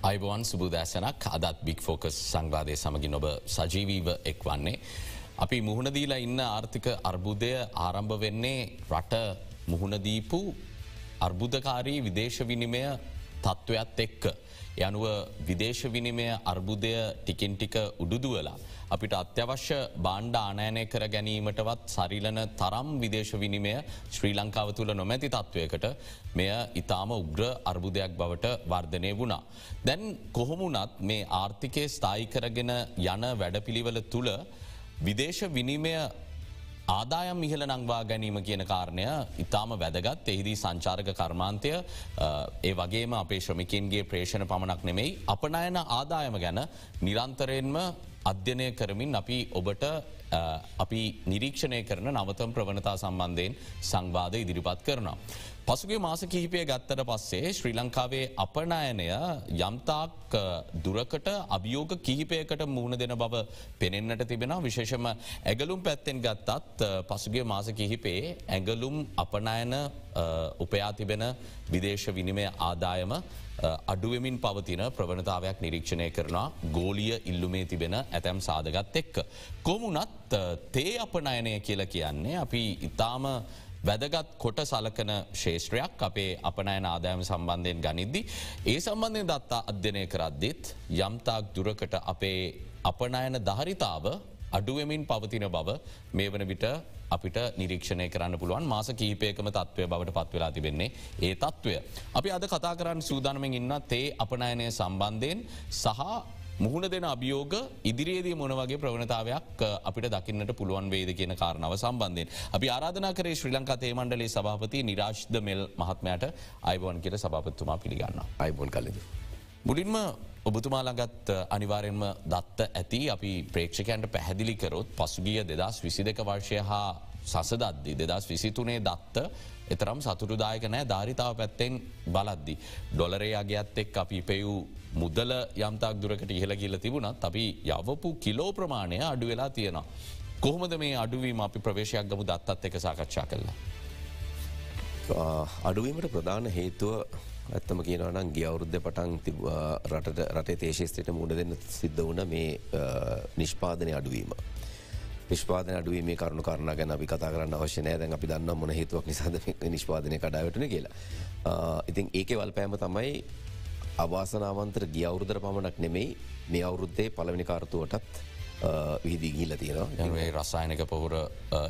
අයිබවන් සුබදෑසනක් අදත් බික් ෆෝකස් සංවාදය සමගින් ඔබ සජීවීව එක් වන්නේ. අපි මුහුණදීලා ඉන්න ආර්ථික අර්බුදය ආරම්භ වෙන්නේ රට මුහුණදීපු අර්බුදකාරී විදේශ විනිමය තත්ත්වයක් එක්ක. යනුව විදේශ විනිමය අර්බුදය ටිකින්ටික උඩුදුවලා. අපිට අත්‍යවශ්‍ය බාණ්ඩ ආනෑනය කර ගැනීමටවත් සරිලන තරම් විදේශ විනිමය ශ්‍රී ලංකාව තුළ නොමැති තත්ත්වයකට මෙය ඉතාම උග්‍ර අර්බුදයක් බවට වර්ධනය වුණා. දැන් කොහොමුණත් මේ ආර්ථිකය ස්ථායිකරගෙන යන වැඩපිළිවල තුළ විදේශ විනිමය ආදායම් ඉහල නංවා ගැනීම කියන කාරණය ඉතාම වැදගත් එහිදී සංචාරක කර්මාන්තය ඒ වගේම අපේ ශ්‍රමිකින්ගේ ප්‍රේෂණ පමණක් නෙමෙයි අපනයන ආදායම ගැන නිරන්තරයෙන්ම අධ්‍යනය කරමින් අපි ඔබට අපි නිරීක්ෂණය කරන නවතම් ප්‍රවණතා සම්බන්ධයෙන් සංවාධ ඉදිරිපත් කරනවා. පසුගේ මාස කිහිපය ගත්තට පස්සේ ශ්‍රී ලංකාවේ අපනයනය යම්තාක් දුරකට අභියෝග කිහිපයකට මුහුණ දෙන බව පෙනෙන්න්නට තිබෙන විශේෂම ඇගලුම් පැත්තෙන් ගත්තත් පසුගේ මාස කිහිපේ ඇගලුම් අපනයන උපයා තිබෙන විදේශ විනිමය ආදායම අඩුවමින් පවතින ප්‍රවණතාවයක් නිරීක්ෂණය කරනවා ගෝලිය ඉල්ලුමේ තිබෙන ඇතැම් සාධගත් එක්ක. කොමුණත් තේ අපනයනය කියල කියන්නේ අපි ඉතාම වැදගත් කොට සලකන ශේෂත්‍රයක් අපේ අපනයන ආදායම සම්බන්ධයෙන් ගනිද්දි. ඒ සම්බන්ධය දත්තා අධ්‍යනය කරද්දිත් යම්තාක් දුරකට අපේ අපනයන ධහරිතාව අඩුවමින් පවතින බව මේ වන විට අපිට නිරීක්ෂණය කරන්න පුළුවන් මාස කීපයකම තත්වය බවට පත්වෙලා තිබෙන්නේ ඒ තත්ත්වය. අපි අද කතා කරන්න සූදානමෙන් ඉන්න තේ අපනයනය සම්බන්ධයෙන් සහ මුහුණ දෙන අභියෝග ඉදිරියේදී මොනවගේ ප්‍රවණතාවයක් අපිට දකින්නට පුළුවන් වේද කියන කාරණාව සම්බන්ධයෙන්. අපි ආරාධනා කරේ ශ්‍රී ලංකා තේමණ්ඩලේ සභාපති නිරාශ්ද මෙල් මහත්මයට අයිබෝන් කියර සභාපත්තුමා පිළිගන්න. අයිබොන් කලද. මුලින්ම ඔබතුමාලගත් අනිවාරයෙන්ම දත්ත ඇති අපි ප්‍රේක්ෂකයන්ට පැහැදිලිකරොත් පසුගිය දෙදස් විසි දෙක වර්ෂය හා සසදද්දි දෙදස් විසිතුනේ දත්ත එතරම් සතුරුදායක නෑ ධාරිතාව පැත්තෙන් බලද්දි. ඩොලරයාගේත් එක් අපි පෙවූ මුදල යම්තාක් දුරකට ඉහළගිල්ල තිබුණත් අපි යවපු කිලෝ ප්‍රමාණය අඩු වෙලා තියෙනවා. කොහොමද මේ අඩුවීම අපි ප්‍රවේශයක් ගමු දත්තත් එක සාකච්ඡා කරලා. අඩුවීමට ප්‍රධාන හේතුව ඇත්තම කියනවනම් ගිය අවුරුද්ධ පටන් රට රටේ තේශේස්ත්‍රයට මුණ දෙන්න සිද්ධ වන මේ නිෂ්පාදනය අඩුවීම. නිෂ්පාදන අඩුවීමේ කරුණු කරණ ගැන අපි කතා කරන්න අවශ්‍යනය දැන් අපි දන්න මොන හේතුවක් නිසාද නිෂ්පාදනය කඩාවටන කියලා. ඉතින් ඒක වල්පෑම තමයි අවාසනාවන්තර ගිය අවුරුදර පමණක් නෙමෙයි මේ අවුරුද්දේ පළවෙනි කාර්තුවටත් විහිදී ගිල්ල තියෙනවා යේ රසායනක පොහුර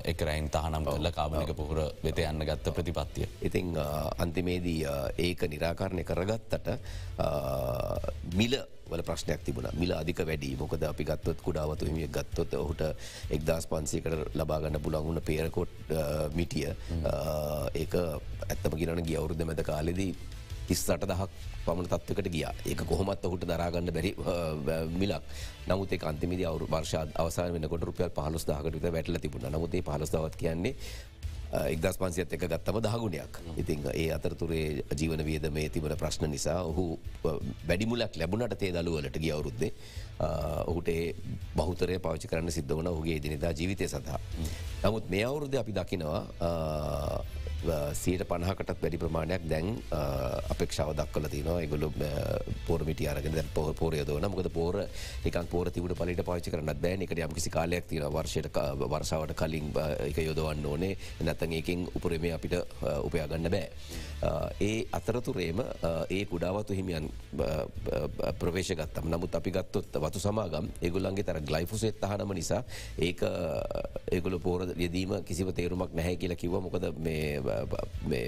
එකරයින් තහනම් කල්ල කාබනක පොහුර වෙත යන්න ගත්ත ප්‍රතිපත්තිය. ඉතිං අන්තිමේදී ඒක නිරාකාරණය කරගත්තට මිල වල ප්‍රශ්නයක් තිබුණ. මිල අධික වැඩි. මොකද අපි ගත්තොත් කුඩාවතු හිමිය ගත්තොත් ඔහුට එක්දස් පන්සේකට ලබාගන්න පුළන්ගුණ පේරකොට් මිටිය. ඒක ඇත්තම ගෙනන ගිය අවුරුද්ධ මැද කාලෙදී තිස්සට දහක් පමණ තත්වකට ගිය. ඒක කොහොමත් ඔහුට දරාගන්න බැරි මිලක්. නමුත් අන්තිමි අවරු වර්ෂ අවසාන වනකොට රුපියල් පහලස් දාහකට වැටල තිබුණ. නමුතේ පහලස්දාවත් කියන්නේ එක්දස් පන්සියත් එක ගත්තම දහගුණයක් ඉතිං ඒ අතරතුරේ ජීවන වියද මේ තිබන ප්‍රශ්න නිසා ඔහු වැඩිමුලක් ලැබුණට තේ දළුවලට ගිය අවුරුද්දේ ඔහුට බහුතරය පවචි කරන්න සිද්ධ වන ඔහුගේ දිනිදා ජීවිතය සඳහා. නමුත් මේ අවුරුද්ධ අපි දකිනවා සීට පණහකටත් වැඩි ප්‍රමාණයක් දැන් අපෙක්ෂාව දක්කල තිනවා. එකගොලු පෝරමිට අරගෙන පොහ පෝරයදවන මොකද පෝර එකන් පෝර තිවට පලිට පාචි කරන්න බෑන එකට යම් කිසි කාලයක් තින වර්ෂයට වර්සාවට කලින් එක යොදවන්න ඕනේ. නැතන් ඒකින් උපරම අපිට උපයාගන්න බෑ. ඒ අතරතුරේම ඒ කුඩාවතු හිමියන් ප්‍රවේශගත්තම් නමුත් අපි ගත්තොත් වතු සමාගම් ඒගුල්ලන්ගේ තර ගලයිෆුසෙත් අහනම නිසා ඒක ඒගොල පෝර යෙදීම කිසිව තේරුමක් නැහැ කියලා කිව මොකද මේ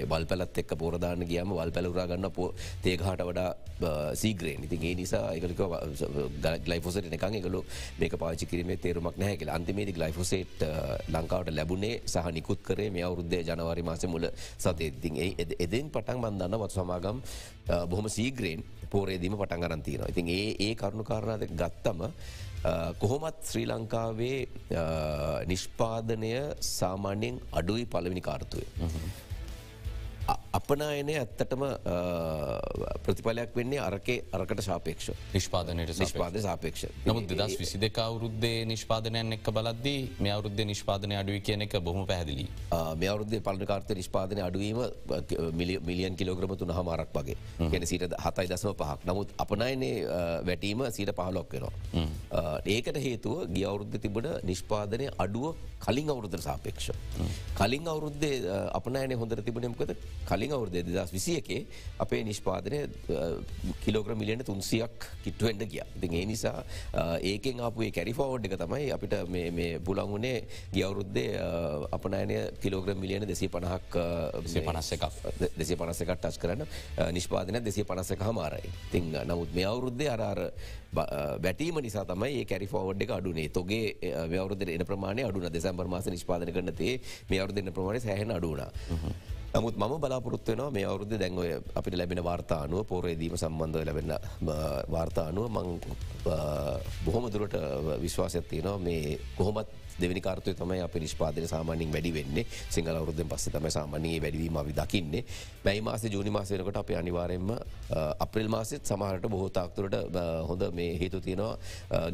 වල් පැලත් එක් පෝරදාන ගියම වල් පැලුරා ගන්න පෝ තේකහට වඩා සීග්‍රයෙන් ඉතින් ඒ නිසා එකක ගලයිෆොසට එකන් එකලු මේක පාචි කිරීමේ තේරුමක් නැහැ කියලා. අන්තිමේදි ගලයිෆොසේට් ලංකාවට ලැබුණේ සහ නිකුත් කරේ මේ අවුරුද්ධය ජනවාරි මාස මුල සතේතින් එදෙන් පටන් බන්දන්න වත් සමාගම් බොහොම සීග්‍රයෙන් පෝරේදීම පටන් ගරන්තිනවා ඉතින් ඒ ඒ කරුණු කාරණද ගත්තම කොහොමත් ශ්‍රී ලංකාවේ නිෂ්පාදනය සාමාන්‍යයෙන් අඩුයි පලවිනි කාර්තුවය. අපනායනය ඇත්තටම ප්‍රතිඵලයක් වෙන්නේ අරකේ අරකට සාපේක්ෂ නිෂ්පාදනයට. නිෂ්පාද සාපේක්ෂ නමුත් දෙදස් විසි දෙක අවුරුද්දේ නිෂ්පාදනයන් එක් බලද්දී මේ අවුරුද්ධ නිෂ්පාදනය අඩුව කියන එක බොහම පැහදිලි. මේ අවරුද්දේ පලකාර්ත නිෂ්පාදන අඩුවීම මිලියන් කිලෝග්‍රම තුන හමාරක් වගේ ගැන සිට හතයි දසම පහක් නමුත් අපනයනේ වැටීම සීට පහලොක් වෙනවා. ඒකට හේතුව ගිය අවුරුද්ධ තිබට නිෂ්පාදනය අඩුව කලින් අවුරුද්ධ සාපේක්ෂ. කලින් අවුරුද්දේ අපනෑන හොඳර තිබනමකද කලින් අවුරුදේ දෙදස් විසියකේ අපේ නිෂ්පාදනය කිලෝග්‍ර මිලියන තුන්සියක් කිට්ටුවෙන්ට කිය ඉති ඒ නිසා ඒකෙන් අපේ කැරිෆෝඩ් එක තමයි අපිට පුළංගුණේ ගියවුරුද්දේ අපනෑනය කිලෝග්‍ර මිලියන දෙසී පණහක් පනස්ස එකක් දෙසේ පනසකට ටස් කරන්න. නිෂ්පාදන දෙසේ පනසක හමාරයි. තිං නමුත් මේ අවුරුද්දේ අරාර වැටීම නිසා තමයි ඒ කැරිෆෝඩ් එක අඩුනේ තොගේ අවරුද එන ප්‍රමාණය අඩුන දෙසම්බර් මාස නිෂ්පාදන කරනතේ මේ අවරුදන්න ප්‍රමාණය සෑහන අඩුනා. නමුත් මම බලාපොරත්වයන මේ අවුරුද්ධ දැන්වය අපිට ලැබෙන වාර්තානුව පෝරේදීම සම්බන්ධ ලැබෙන වාර්තානුව මං බොහොම දුරට විශ්වාසයක් තියෙනවා. මේ කොහොමත් දෙවනි කාර්තය තමයි අප නිෂ්පාදන සාමානින් වැඩි වෙන්නේ. සිංහල අවරුද්ධෙන් පස්ස තම සාමානයේ වැඩවීම අපි දකින්නේ. මැයි මාස ජූනි මාසයනකට අප අනිවාරෙන්ම අප්‍රල් මාසෙත් සමහට බොහෝතාක්තුරට හොඳ මේ හේතු තියෙනවා.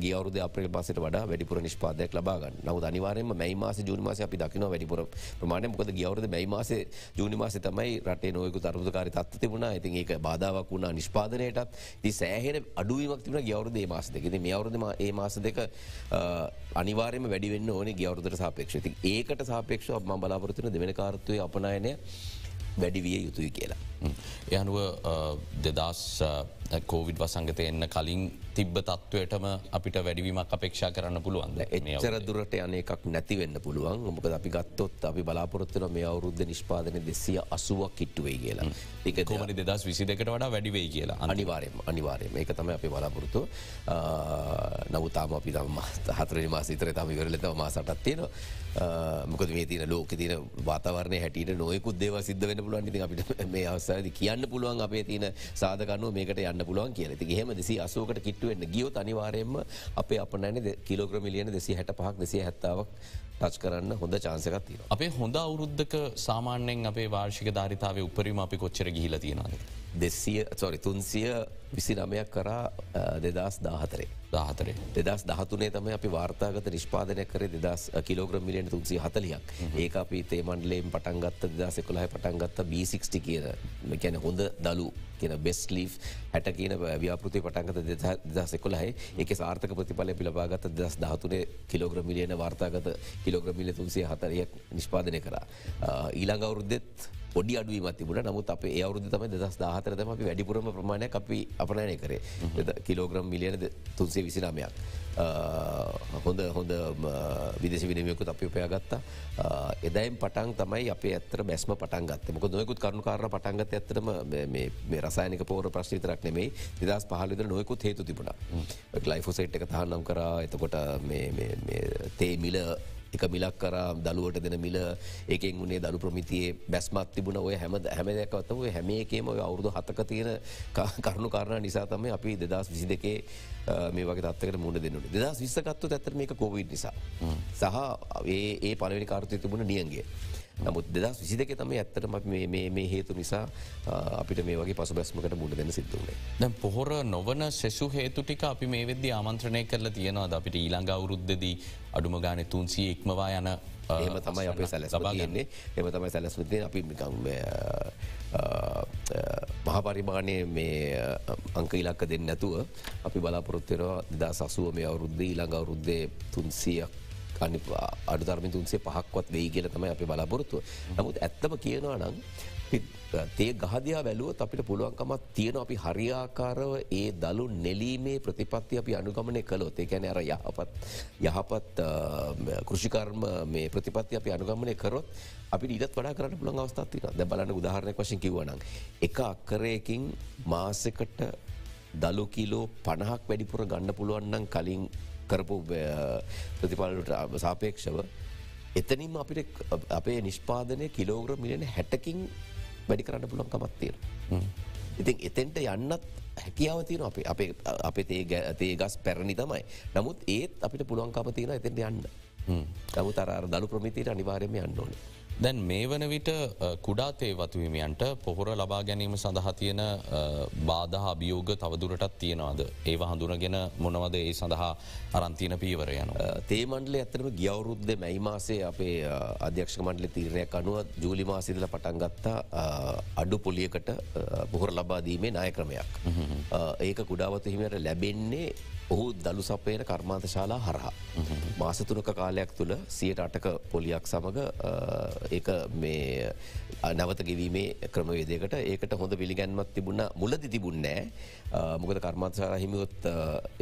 ගියවරුද අප්‍රල් මාසට වඩා වැඩිපුර නිෂ්පාදයක් ලබාගන්න නව අනිවාරෙන්ම මැයි මාස ජූනි මාස අපි දකින වැඩිපුර ප්‍රමාණය. මොකද ගියවරුද මැයි මාස ජූනි මාස තමයි රටේ නොයකු තරුදකාරි තත්ව තිබුණා. ඉතින් ඒක බාධාවක් වුණා නිෂ්පාදනයටත්. ති සෑහෙන අඩුවීමක් තිබුණ ගියවරුද මාස දෙකෙද මේ අවරුදම ඒ මාස දෙක අනිවාරයම වැඩිවෙන්න ඕන ගවරුදට සාපේක්ෂති ඒකට සාපේක්ෂ ම බලාපොරතුන දෙවෙන කාර්තුවය අපනායනය වැඩිවිය යුතුයි කියලා. යනුව දෙදස් කෝවිඩ් වසංගත එන්න කලින් තිබ්බ තත්ත්වයටම අපිට වැඩිවීමක් අපේක්ෂා කරන්න පුළුවන්ද? එච්චර දුරට යන එකක් නැතිවෙන්න පුළුවන්. මොක අපි ගත්තොත් අපි බලාපොරත්වන මේ අවුද්ධ නිෂ්පාදන දෙසිය අසුවක් කිට්ටුවේ කියලා. එක කොමනි දෙදස් විසි දෙකට වඩා වැඩිවේ කියලා? අනිවාරයම අනිවාරයම ඒක තම අපි බලාපොරතු නවතාම අපි තම හතර මාස ඉතර තම ඉවරලතම මාසටත් තියෙන මොකද මේ තින ලෝක තින වාතවරන හැට නොයකුත් දේව සිද්ධ වෙන පුළුවන්. ති අපිට මේ අවසාද කියන්න පුළුවන් අපේ තියන සාධකනුව මේකට යන්න පුළුවන් කියල ති හෙම දෙසි අසෝකට කිට්ටුවෙන්න ගියොත් අනිවාරයෙන්ම අපේ අප නැන කිලෝග්‍රමිලියන දෙසි හැට පහක් දෙසිය හැත්තාවක් ටච් කරන්න හොඳ චාන්සකත් තින. අපේ හොඳ අවුරුද්ධක සාමාන්‍යෙන් අපේ වාර්ෂික ධරිතාව උපරිම අපි කොච්චර ගිහිල තියෙනද. දෙසිය සොරි තුන්සිය විසි නමයක් කරා දෙදස් දාහතරේ. දාහතරේ. දෙදස් දහතුනේ තම අපි වාර්තාගත නිෂ්පාදනය කර දෙදස් කිලෝග්‍රම් මිලියන තුන්සි හතලියක් ඒක අපි තේමන්ඩලේම් පටන්ගත්ත දෙදස් එකොළහ පටන්ගත්ත B60 කියන කැන හොඳ දලු කියන බෙස් ලී් හැට කියන ව්‍යාපෘති පටන්ගත දෙදස් එකොළහයි එක සාර්ථක ප්‍රතිඵල පිළබාගත දස් දහතුනේ කිලෝග්‍ර මිලියන වාර්තාගත කිලෝග්‍ර මිල තුන්සේ හතරයක් නිෂ්පාදනය කර. ඊළඟ අවුරුද්දෙත් පොඩි අඩුවීමත් තිබුණ. නමුත් අප ඒවරුද තම දස් දාහතරතම අපි වැඩිපුරම ප්‍රමාණයක් අපි අපනයනය කරේ. කිලෝග්‍රම් මිලියන තුන්සේ විසිනාමයක් හොඳ හොඳ විදෙසි විනිමයකුත් අපි උපයාගත්තා එදයිම් පටන් තමයි අප ඇත්තර බැස්ම පටන්ගත් මොක නොයකුත් කරුණු කාරණ පටන්ගත් ඇතරම මේ රසායනික පෝර ප්‍රශ්ිතරක් නෙමේ නිදස් පහලිද නොයකුත් හේතු තිබුණ. ලයිෆෝසයිට් එක තහන්නම් කරා. එතකොට තේ මිල එක මිලක් කර දළුවට දෙන මිල ඒකෙන් වුණේ දළු ප්‍රමිතියේ බැස්මත් තිබුණ. ඔය හැම හැමදැකවත ඔය හැම එකේම ඔය අවුදු හතක තියෙන කරුණු කාරණ නිසා තම අපි දෙදස් විසි දෙකේ මේ වගේ තත්වකට මුණ දෙන්නට දෙදස් විස්සකත්තු ඇතර මේක කෝවිඩ් නිසා. සහ ඒ පලවෙනි කාර්තය තිබුණ නියන්ගේ. නමුත් දෙදස් විසි දෙක තම ඇත්තටම මේ හේතු නිසා අපිට මේ වගේ පසු බැස්මකට මුණ දෙන්න සිද්ධුවනේ. දැ පොහොර නොවන සෙසු හේතු ටික අපි මේ වෙද්දි ආමන්ත්‍රණය කරලා තියෙනවාද අපිට ඊළඟ අවුරුද්ධදී අඩුම ගාන තුන්සිය ඉක්මවා යන එම තමයි අපේ සැලස් තියෙන්නේ. එම තමයි සැලස්වදේ අපි මිකම් මහපරිමාණය මේ අංක ඉලක්ක දෙන්න නැතුව අපි බලාපොරොත්වෙනවා දා සසුව මේ අවුරුද්ධ ඊළඟ අවුරුද්දේ තුන්සියක් අඩුධර්මි තුන්සේ පහක්වත් වෙයි කියල තමයි අපි බලාපොරොත්තුව. නමුත් ඇත්තම කියනවා නම් තේ ගහදයා වැලුවත් අපිට පුළුවන්කමත් තියෙන අපි හරියාකාරව ඒ දළු නෙලීමේ ප්‍රතිපත්ති අපි අනුගමනය කළොත්. ඒකැන අර යහපත් යහපත් කෘෂිකර්ම මේ ප්‍රතිපත්ති අපි අනුගමනය කරොත් අපි ඊට වඩා කරන්න පුළන් අවස්ථාතින ද බලන්න උදාහරණය වශයෙන් කිවන එක අක්කරයකින් මාසකට දළු කිලෝ පණහක් වැඩිපුර ගන්න පුළුවන්නම් කලින් කරපු ප්‍රතිඵලට සාපේක්ෂව එතනින් අපිට අපේ නිෂ්පාදනය කිලෝග්‍ර මිලියන හැටකින් වැඩි කරන්න පුළන්කමත් තියෙන. ඉතින් එතෙන්ට යන්නත් හැකියාව තියෙන අපේ අපේ අපේ තේ ගස් පැරණි තමයි. නමුත් ඒත් අපිට පුළුවන්කම තියෙන එතෙන්ට යන්න. නමුත් අර දළු ප්‍රමිතියට අනිවාර්යම යන්න ඕනේ. දැන් මේ වන විට කුඩාතේ වතුහිමියන්ට පොහොර ලබා ගැනීම සඳහා තියෙන බාධහ අභියෝග තවදුරටත් තියෙනවාද ඒ හඳුනගෙන මොනවද ඒ සඳහා අරන්තියන පීවර යන. තේමන්ඩල ඇතරම ගියවරුද්ධ මැයි මාසේ අපේ අධ්‍යක්ෂ මණ්ඩල තීරණයක් අනුව ජූලි මාසිදල පටන්ගත්තා අඩු පොලියකට පොහොර ලබාදීමේ නායක්‍රමයක්. ඒක කුඩාවතු හිමට ලැබෙන්නේ ඔහු දළු සපයන කර්මාන්ත ශාලා හරහා. මාසතුනක කාලයක් තුළ සියට අටක පොලියක් සමඟ ඒ මේ නැවත ගෙවීමේ ක්‍රමවේදකට ඒකට හොඳ පිළිගැන්මත් තිබුණ. මුලදි තිබුන්නෑ මොකද කර්මාන්තශාල හිමියොත්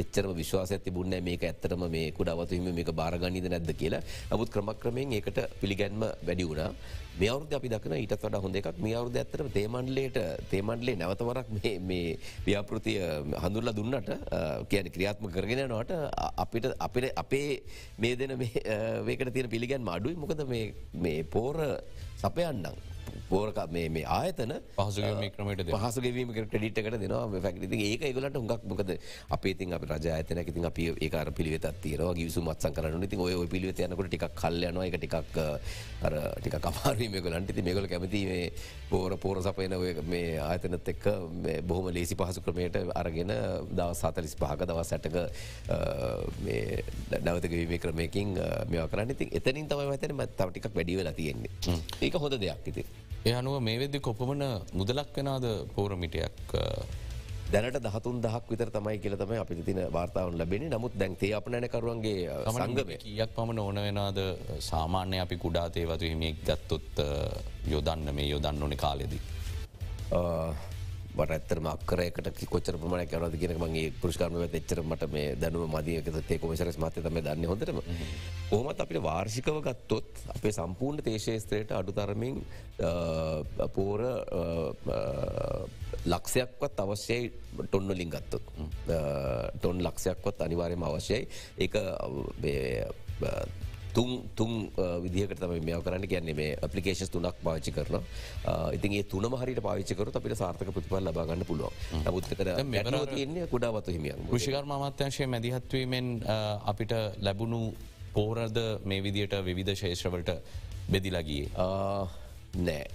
එච්චරම විශ්වාස තිබුණ මේක ඇත්තරම මේ කුඩාවතු හිම මේක බාරගනීද නැද්ද කියලා. නමුත් ක්‍රමක්‍රමයෙන් ඒකට පිළිගැන්ම වැඩි වුණා. මේ අවුද අපි දක්න ඊටත් වඩ හොඳ එකක්. මේ අවුද ඇත්තර තේමන්ලේට තේමන්ලේ නැවතවරක් මේ ව්‍යාපෘතිය හඳුරලා දුන්නට කියන ක්‍රියාත්ම කරගෙන නට අපිට අපිට අපේ මේ දෙන මේකට තියෙන පිළිගැන් අඩුයි. මොකද මේ පෝර සපයන්නම්. පෝරක මේ ආයතන පහසුමට පහසුගවීම ක්‍රඩිට්කට දෙනවා. ැක්ති ඒක ගලට හුඟක් මොකද අපේති අප රජාතන ඉතින් අප ඒකාර පිළිවෙත තීරවා ගිසු මත්සන් කරන ති ඔය පිළිවෙත යනකට ටික් කල්යනවා එක ටිකක් අර ටික කමාරීමකලන්ට ති මේගොල කැමති මේ පෝර පෝර සපයන මේ ආයතනත් එක්ක බොහොම ලේසි පහසු ක්‍රමයට අරගෙන දව සතලිස් පහක දවස් සැටක නැවතගවීම ක්‍රමයකින් මේ කරන්න. ති එතනින් තම ඇතන මත්තවටික් වැඩිවෙලා තියෙන්නේ. ඒක හොඳ දෙයක්. ඉති. ඒ අනුව මේ වෙද්දි කොපමන මුදලක් වෙනද පෝරමිටයක් දැනට දහතුන් දහක් විතර තමයි කියලතම අපි තින වාර්තාවන් ලැබෙන නමුත් දැන්තේ අප නැකරුවන්ගේ සංගම කියක් පමණ ඕන වෙනද? සාමාන්‍ය අපි කුඩාතේ වතු හිමියෙක් ගත්තොත් යොදන්න මේ යොදන්න ඕන කාලෙදී. ට ඇත්තරම අක්කරයකට කොච්චර ප්‍රමාණ කරද කියෙන මගේ පුෘෂ්කාරම එච්චරමට මේ දැනුව මදියකතේ කොමසරස් මතය තම දන්න හොඳටම. කොහමත් අපිට වාර්ෂිකව ගත්තොත් අපේ සම්පූර්ණ තේශේස්ත්‍රයට අඩුතරමින් පෝර ලක්ෂයක්වත් අවශ්‍යයි ටොන්නලින් ගත්තොත්. ටොන් ලක්ෂයක්වත් අනිවාරයම අවශ්‍යයි. ඒ තුන් තුන් විදිහකට තම මේ කරන්න. කියන්නේ මේ අපපලිකේෂන් තුනක් පාචි කරන ඉතින්ගේ තුන හරිට පාවිචකර අපිට සාර්ථක ප්‍රතිපල් ලබාගන්න පුළුව නමුත්තර තියන්නේ කුඩාවතු හිමියන් කෘෂිකර්ම අමාත්‍යංශය මැදිහත්වීමෙන් අපිට ලැබුණු පෝරද මේ විදියට විධ ශේෂ්‍රවලට බෙදිලගිය නෑ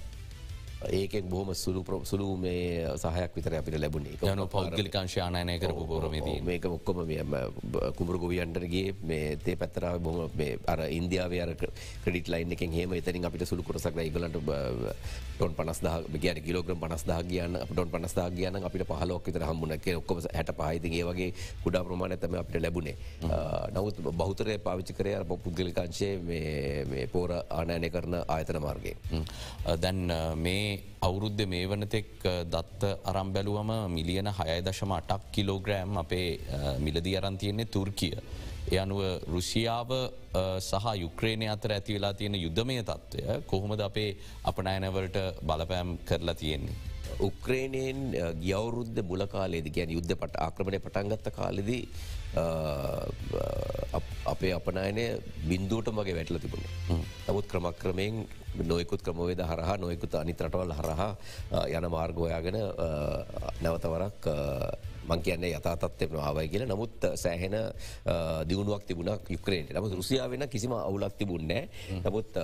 ඒකෙන් බොහම සුළු සුළු මේ සහයක් විතර අපිට ලැබුණේ. යන පෞද්ගලිකාංශානය කරපු පෝරමේදී. මේක ඔක්කොම කුමරු ගොවියන්ටරගේ මේ තේ පැත්තරාව බොහම අර ඉන්දියාව අර ක්‍රඩිට ලයින් එකෙන් හෙම එතනින් අපිට සුළු කොරසක් ඉගලට ටොන් පනස්දා කියන කිලෝග්‍රම් පනස්දා කියන්න ටොන් පනස්දා කියන අපිට පහලෝක විතර හම්බුණක ඔක්කොම හැට පහිතිගේ වගේ කුඩා ප්‍රමාණ ඇතම අපිට ලැබුණේ. නවත් බෞතරය පාවිච්චි කරය පුද්ගලිකාංශය මේ පෝර ආනෑනය කරන ආයතන මාර්ගය. දැන් මේ අවුරුද්ධ මේ වනතෙක් දත්ත අරම් බැලුවම මිලියන හය දශම අටක් කිලෝග්‍රෑම් අපේ මිලදී අරන්තියන්නේ තුර්කිය. එ අනුව රුසියාව සහ යුක්‍රේණය අතර ඇති වෙලා තියෙන යුද්ධමය තත්ත්වය කොහොමද අපේ අපනෑනවලට බලපෑම් කරලා තියෙන්නේ. උක්‍රේණයෙන් ගියවුරුද්ධ මුලකාලේද ගැන යුද්ධ පට ආක්‍රමණය පටන්ගත්ත කාලෙදී අපේ අපනයනය බින්දුවට මගේ වැටල තිබුණ. නමුත් ක්‍රමක්‍රමයෙන් නොයකුත් ක්‍රමවේද හරහා නොයකුත් අනි රටවල් හරහා යන මාර්ගෝයාගෙන නැවතවරක් මං කියන්නේ යතාතත්වය ආවයි කියලා. නමුත් සෑහෙන දියුණුවක් තිබුණක් යුක්‍රේට නමුත් රුසියා වෙන කිසිම අවුලක් තිබුන්නෑ නමුත්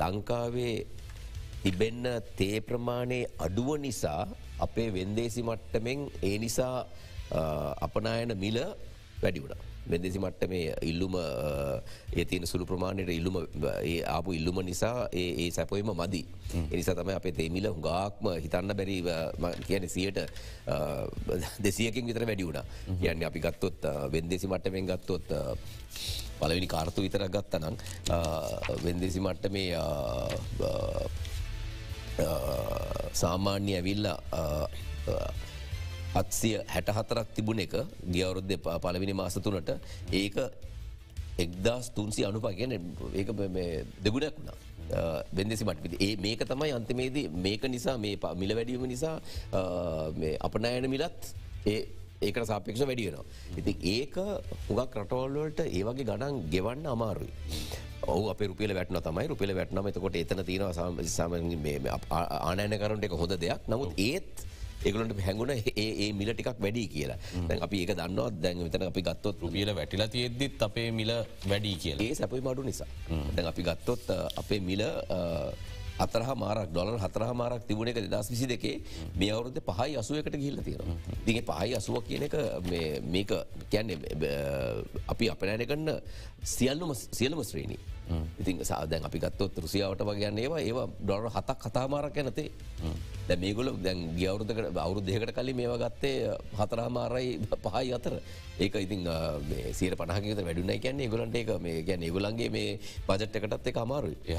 ලංකාවේ තිබෙන්න තේ ප්‍රමාණය අඩුව නිසා අපේ වෙන්දේසි මට්ටමෙන් ඒ නිසා අපනායන මිල වැඩි වුණා. වෙදෙසි මට්ට මේ ඉල්ලුම ඒතින සුළු ප්‍රමාණයට ඉල්ලුම ආපු ඉල්ලුම නිසා ඒ සැපොයිම මදි. එනිසා තම අපේ තේමිල හුඟාක්ම හිතන්න බැරි කියන සියට දෙසියකින් විතර වැඩි වුණ. යන්න අපි ගත්තොත් වෙන්දෙසි මට්ටමෙන් ගත්තොත් පලවිනි කාර්තු විතර ගත්තනම් වෙන්දෙසි මට්ට මේ සාමාන්‍ය ඇවිල්ලා අත්සිය හැට හතරක් තිබුණ එක ගියවරුද්ධ පලවිනි මාස තුනට ඒක එක්දස් තුන්සි අනුපා කියන ඒක දෙගුණයක් වුණා. බෙන්දෙසි මට ඒ මේක තමයි අන්තිමේදී මේක නිසා මේ මිල වැඩීම නිසා අපනෑන මිලත් ඒ ඒකට සාපේක්ෂ වැඩියනවා. ඉති ඒක හුඟක් රටවල්වලට ඒවගේ ගණන් ගෙවන්න අමාරුයි. ඔහු අප රුපියල වැටන තමයි. රුපිල වැටනම එතකොට එතන තියෙනවා සම ආනයන කරුන්ට එක හොඳ දෙයක්. නමුත් ඒත් ඒගලට හැඟුණ ඒ මිල ටිකක් වැඩි කියලා. දැන් අපි ඒක දන්නවා දැන් විතන අපි ගත්තොත් රුපියල වැටිලා තියෙද්දිත් අපේ මිල වැඩී කියලා. ඒ සැපයි මඩු නිසා. දැන් අපි ගත්තොත් අපේ මිල අතරහ මාරක් ඩොලර් හතරහ මාරක් තිබුණ එක දස් විසි දෙකේ මේ අවුරුද පහයි අසුවකට ගිල්ල තියෙන දිගේ පහයි අසුව කියන එක මේ- මේක කියන්නේ අපි අපනෑන කන්න සියල්ලුම සියලම ශ්‍රේණී ඉතින් සාදැන් අපි ගත්තොත් රුසියාවට වගේන්න ඒවා ඒවා ඩොලර් හතක් කතාමාරක් ඇනතේ දැ මේගොල දැන් ගියවරුදකට අවුරු දෙකට කලින් මේවා ගත්තේ හතරහමාරයි පහයි අතර. ඒක ඉතින් සිය පනහකත වැඩුන කියන්නේ ගොලන්ට ඒක මේ ගැන ඒගොලන්ගේ මේ බජට්ටකටත් එක අමාරු ඒ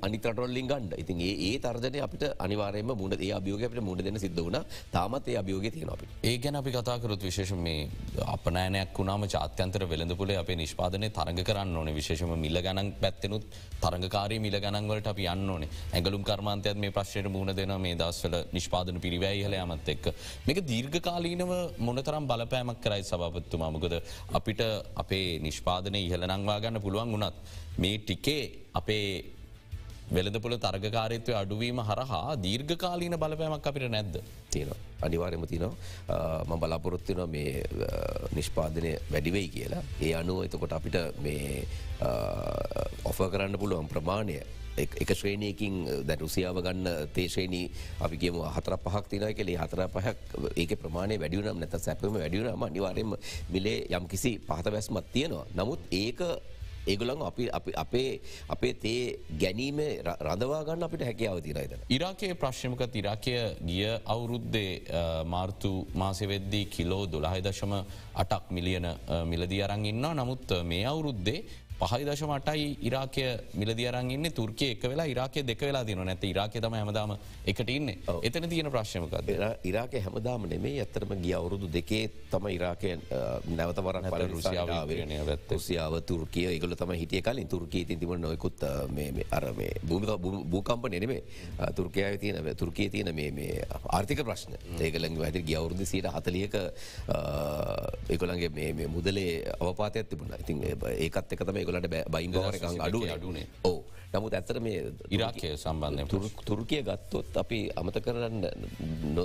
අනිතරටොල්ලින් ගන්ඩ ඉතින් ඒ ඒ තර්ජනය අපිට අනිවාරයම මුණ ඒ අභියෝගයට මුණ දෙන සිද්ධ වුණ. තාමත් ඒ අභියෝග තියෙන අපි ඒ ගැන අපි කතාකරොත් විශේෂ මේ අපනෑනයක් වුණාම චාත්‍යන්තර වෙළඳපුලේ අපේ නිෂ්පාදනය තරග කරන්න ඕනේ. විශේෂම මිල ගණන් පැත්තෙනුත් තරගකාරී මිල ගණන්වලට අපි යන්න ඕනේ. ඇගලුම් කර්මාන්තයත් මේ ප්‍රශ්යට මුණ දෙන මේ දස්වල නිෂ්පාදන පිරිවැයිහල යමත් එක්ක. මේක දීර්ඝකාලීනව මොනතරම් බලපෑමක් කරයි සභාපත්තුමා? මොකද අපිට අපේ නිෂ්පාදනය ඉහල නංවා ගන්න පුළුවන් වුණත් මේ ටිකේ අපේ වෙළදපොල තරගකාරිත්වය අඩුවීම හරහා දීර්ඝකාලීන බලපෑමක් අපිට නැද්ද. තියෙන අනිවාර්යම තිනවා ම බලාපොරොත්තින මේ නිෂ්පාදනය වැඩිවෙයි කියලා. ඒ අනුව එතකොට අපිට මේ ඔෆ කරන්න පුළුවන් ප්‍රමාණය එක ශ්‍රේණයකින් දැ රුසියාව ගන්න තේශේනී අපි කියම හතර පහක් තින කෙලේ හතර පහක් ඒක ප්‍රමාණය වැඩියුනම් නැත සැපම වැඩියුනම අනිවාරයම මිලේ යම් කිසි පහත වැස්මත් තියෙනවා. නමුත් ඒක ඒගොලන් අපි අපේ අපේ තේ ගැනීම රඳවාගන්න අපිට හැකියාව තිරයිද. ඉරාකයේ ප්‍රශ්්‍යමක ඉරාකය ගිය අවුරුද්දේ මාර්තු මාසවෙද්දී කිලෝ දොළහහිදශම අටක් මිලියන මිලදී අරං ඉන්න නමුත් මේ අවුරුද්දේ පහයි දශමටයි ඉරාකය මිලදි අරන්ගන්න තුර්කය එක වෙලා ඉරාකය දෙක වෙලා තින නැත ඉරාකය තම හමදාම එකට ඉන්න. එතන තියෙන ප්‍රශ්මකද ඉරාක හැමදාම නෙමේ ඇත්තරම ගිය අවුරුදු දෙකේ තම ඉරාකය නැවතවරක් පල රුසියාවරණය රුසියාව තුර්කිය එකගල තම හිටිය කලින්. තුර්කී තිබ නොයකුත් අර මේ භූමික භූකම්ප නෙනේ තුර්කයාව තියන තුර්කය තියන මේ ආර්ථික ප්‍රශ්න. ඒකළඟ ඇති ගිය අවුරුදු සීට හතලියක ඒකොළන්ගේ මේ මුදලේ අවපාතයක් තිබුණ. ඉතින් ඒකත් එක තම ගලට බයින්ගවරකං අඩුව අඩුනේ. ඕ නමුත් ඇතර මේ ඉරාකය සම්බන්ධය තුර්කිය ගත්තොත් අපි අමත කරන්න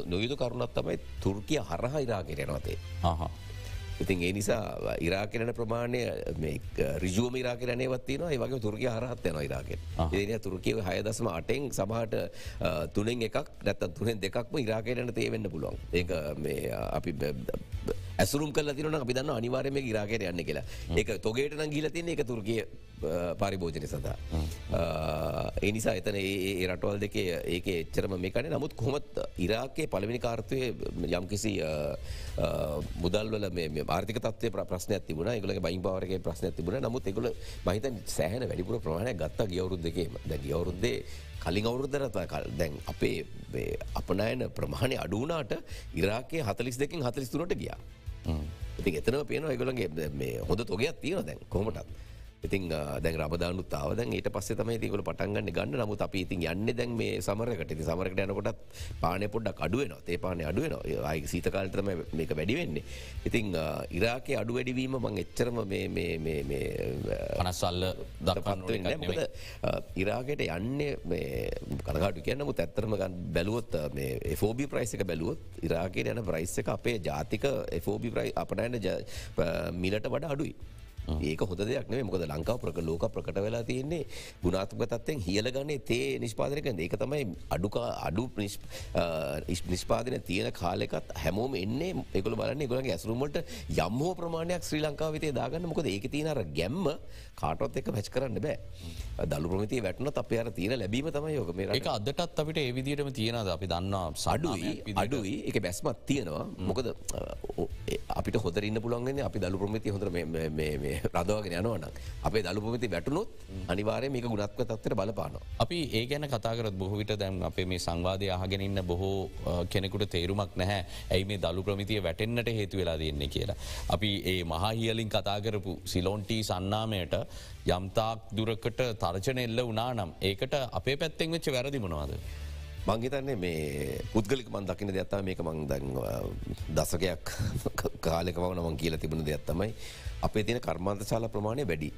නොයුතු කරුණත් තමයි තුර්කිය හරහා ඉරාකරයනවතේ ඉතින් ඒ නිසා ඉරාකරන ප්‍රමාණය රිජුවම ඉරාකරනයවත්තින ඒ වගේ තුරකිය හරහත් යන ඉරාකෙන් ඒන තුරකිව හය දසම අටෙන් සමහට තුනෙන් එකක් නැත තුනෙන් දෙකක්ම ඉරාකරන තේවෙන්න පුළුවන්. ඒ අපි ඇසුරුම් කල තින අපි දන්න අනිවාරයම ඉරාකයට යන්න කියලා. ඒක තොගේට නම් ගිල තින එක තුරකිය පරිභෝජනය සඳහා. එනිසා එතන ඒ රටවල් දෙක ඒක එච්චරම මේකන නමුත් කොමත් ඉරාකයේ පළවෙනි කාර්තවය යම්කිසි මුදල්වල ආර්ථික තත්වය ප්‍රශ්න තිබුණ. එකල බයි පාවරක ප්‍රශ්න තිබුණ. නමුත් එකුල මහිත සෑහන වැඩිපුර ප්‍රමාණය ගත්ත ගියවරුද් දෙකේම දැ ගියවරුද්දේ කලින් අවුරුද්ධරත කල් දැන් අපේ අපනයන ප්‍රමාණය අඩුනාට ඉරාකේ හතලිස් දෙකින් හතලිස් තුරට ගියා. ඉති එතන පේන එකගලගේ හොඳ තොගයක් තියෙන දැන් කොමටත්. ඉතින් දැන් රබදානුත් තාව දැන් ඊට පස්සේ තමයි තිකල පටන්ගන්න ගන්න නමුත් අපි ඉතින් යන්න දැන් මේ සමරකට ති සමරකට යනකොටත් පානය පොඩ්ඩක් අඩුවන ඒ පාන අඩුවන අයි සීතකාලටම මේක වැඩිවෙන්නේ. ඉතින් ඉරාකේ අඩු වැඩිවීම මං එච්චරම පනස්සල්ල දක්පත්වෙන්න ඉරාකට යන්නේ කනකාට කියන්නමුත් ඇත්තරම බැලුවොත් ෆෝබි ප්‍රයිසක බැලුවොත් ඉරාකේ යන ප්‍රයිස් එක අපේ ජාතික ෆෝබි ප්‍රයි අපනෑන මිලට වඩ අඩුයි. ඒක හොද දෙයක් නේ මොකද ලංකාව ප්‍රක ලෝක ප්‍රකට වෙලා තියන්නේ ගුණාත්මක තත්වෙන් හියල ගන්නේ තේ නිෂ්පාදනක ඒක තමයි අඩුකා අඩු නිෂ්පාදන තියෙන කාලෙකත් හැමෝම එන්නේ එකකල බලන්න ගොලගේ ඇසරුමට යම්හෝ ප්‍රමාණයක් ශ්‍රී ලංකාවිතේ දාගන්න. මොකද ඒක තියනර ගැම්ම කාටොත් එක පැච් කරන්න බෑ. දළු ප්‍රමති වැටන අප අර තියෙන ලැබීම තමයි යෝක මේ එක අදටත් අපිට ඒවිදිටම තියෙනද අපි දන්නා සඩුයි අඩුයි. එක බැස්මත් තියෙනවා. මොකද අපිට හොදරන්න පුළන්ගෙන අපි දළු ප්‍රමති හොඳර රදවාගෙන යනවන අපේ දළු ප්‍රමති වැටුනොත් අනිවාරය මේක ගුණත්ව තත්වර බලපාන. අපි ඒ ගැන කතාකරත් බොහවිට දැම් අපේ මේ සංවාධය අහගෙනන්න බොහෝ කෙනෙකුට තේරුමක් නැහැ ඇයි මේ දළු ප්‍රමිතිය වැටෙන්න්නට හේතු වෙලා දෙන්නේ කියලා. අපි ඒ මහහියලින් කතාකරපු සිලෝන්ටී සන්නාමයට යම්තාක් දුරකට තර්ජන එල්ල වනා නම් ඒකට අපේ පැත්තෙන් වෙච්ච වැරදි මොනවාද. මංහිතන්නේ මේ පුද්ගලික මන් දකින දෙයක්ත්තා මේක මං දැන් දසකයක් කාලෙකවන මං කියල තිබුණ දෙයක්ත්තමයි අපේ තියෙන කර්මාන්ත ශාල ප්‍රමාණය වැඩි.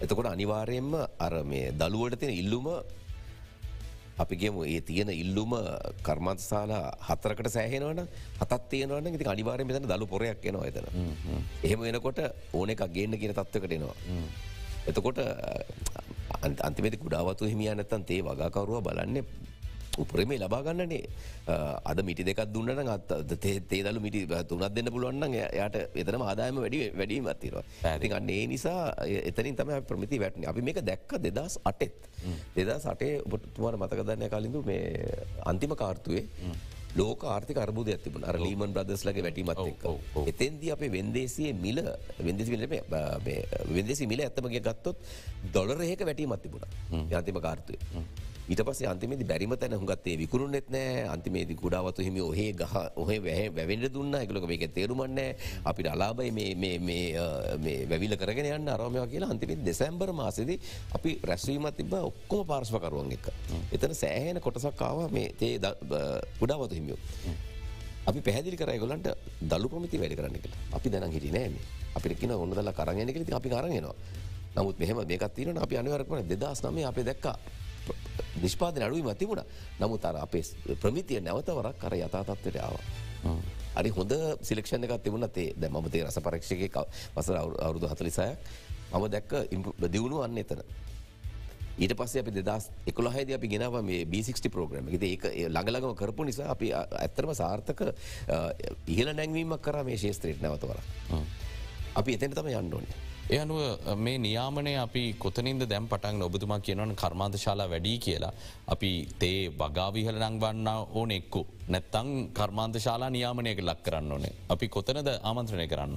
එතකොට අනිවාරයෙන්ම අර මේ දළුවට තියෙන ඉල්ලුම අපිගේම ඒ තියෙන ඉල්ලුම කර්මන්තසාලා හතරකට සෑහෙනවන හතත් තියෙනවන ඉති අනිවාරය මෙතන දළු පොරයක් එනවා එතන. එහෙම වෙනකොට ඕන එකක් ගේන්න කියන තත්වකට එනවා. එතකොට අන්තිමති කුඩාවතු හිමිය නැත්තන් තේ වගකරුව බලන්නේ උපරමේ ලබාගන්නනේ අද මිටි දෙකක් දුන්නන අත් තේදලු මිටි තුනත් දෙන්න පුළුවන්න යට එතන ආදායම වැඩි වැඩීම අත්තිවා ඇති අන්න ඒ නිසා එතනින් තම ප්‍රමිති වැටන අපි මේක දැක්ක දෙදස් අටෙත්. දෙදා සටේ ඔබතුමාර මතකදන්නය කලින්ඳු මේ අන්තිම කාර්තුවේ ලෝක ආර්ථික අරබුද ඇතිබන අර ලීමන් බ්‍රදස්ලගේ වැටීමත් එතන්ද අපේ වෙන්දේසිය මිල වෙදෙසි මිල ඇත්තමගේ ගත්තොත් දොලරහක වැටීමත් තිබුණ. යන්තිම කාර්තුය. ඊට පස්සේ අන්තිමේදි බැරිම තැන හුගත්තේ විකුරුන්නෙත් නෑ අන්තිමේදි කුඩාවතු හිමි ඔහේ ගහ ඔහේ වැහ වැවෙන්ඩ දුන්න එකලක මේක තේරුමන්නේ අපිට අලාබයි වැවිල කරගෙන යන්න අරමය කියලා අන්තිමේ දෙසැම්බර් මාසද අපි රැස්වීමත් තිබ ඔක්කොම පාර්ශ්වකරුවන් එක. එතන සෑහන කොටසක්කාව මේ තේ කුඩාවතු හිමියෝ. අපි පැදිලි කරයගොලන්ට දල්ලු ප්‍රමිති වැඩි කරන්න කියලා අපි දැන හිටි නෑම අපිට කියන ඔන්න දල්ල කරගෙන කලති අපි කරගෙනවා. නමුත් මෙහම මේකත්තින අපි අනිවරක්වන දෙදස් නමේ අපේ දැක්කා නිෂ්පාදන අඩුවීම තිබුණ නමුත් අර අපේ ප්‍රමිතිය නැවතවරක් කර යථතත්වට ආව. අරි හොඳ සිලක්ෂණ එකක් තිබුණ තේ දැ මතේ රස පරක්ෂක වසර අවුරුදු හතලිසායක් මම දැක්ක දියුණු අන්න එතන. ඊට පස්ස අපි දෙදස් එකොළහද අපි ගෙනාව මේ B60 ප්‍රෝග්‍රම ද ඒක ළඟලගම කරපු නිසා අපි ඇත්තරම සාර්ථක ඉහල නැංවීමක් කර මේ ශේස්ත්‍රයට නැවතවර. අපි එතැන තම යන්න ඕනේ. එ අනුව මේ නියාමනය අපි කොතනින්ද දැම් පටන් ඔබතුමා කියනවන කර්මාන්ත ශාලා වැඩී කියලා. අපි තේ වගාවිහල නංවන්න ඕන එක්කු. නැත්තං කර්මාන්ත ශාලා නියාමනයක ලක් කරන්න ඕනේ. අපි කොතනද ආමන්ත්‍රණය කරන්න.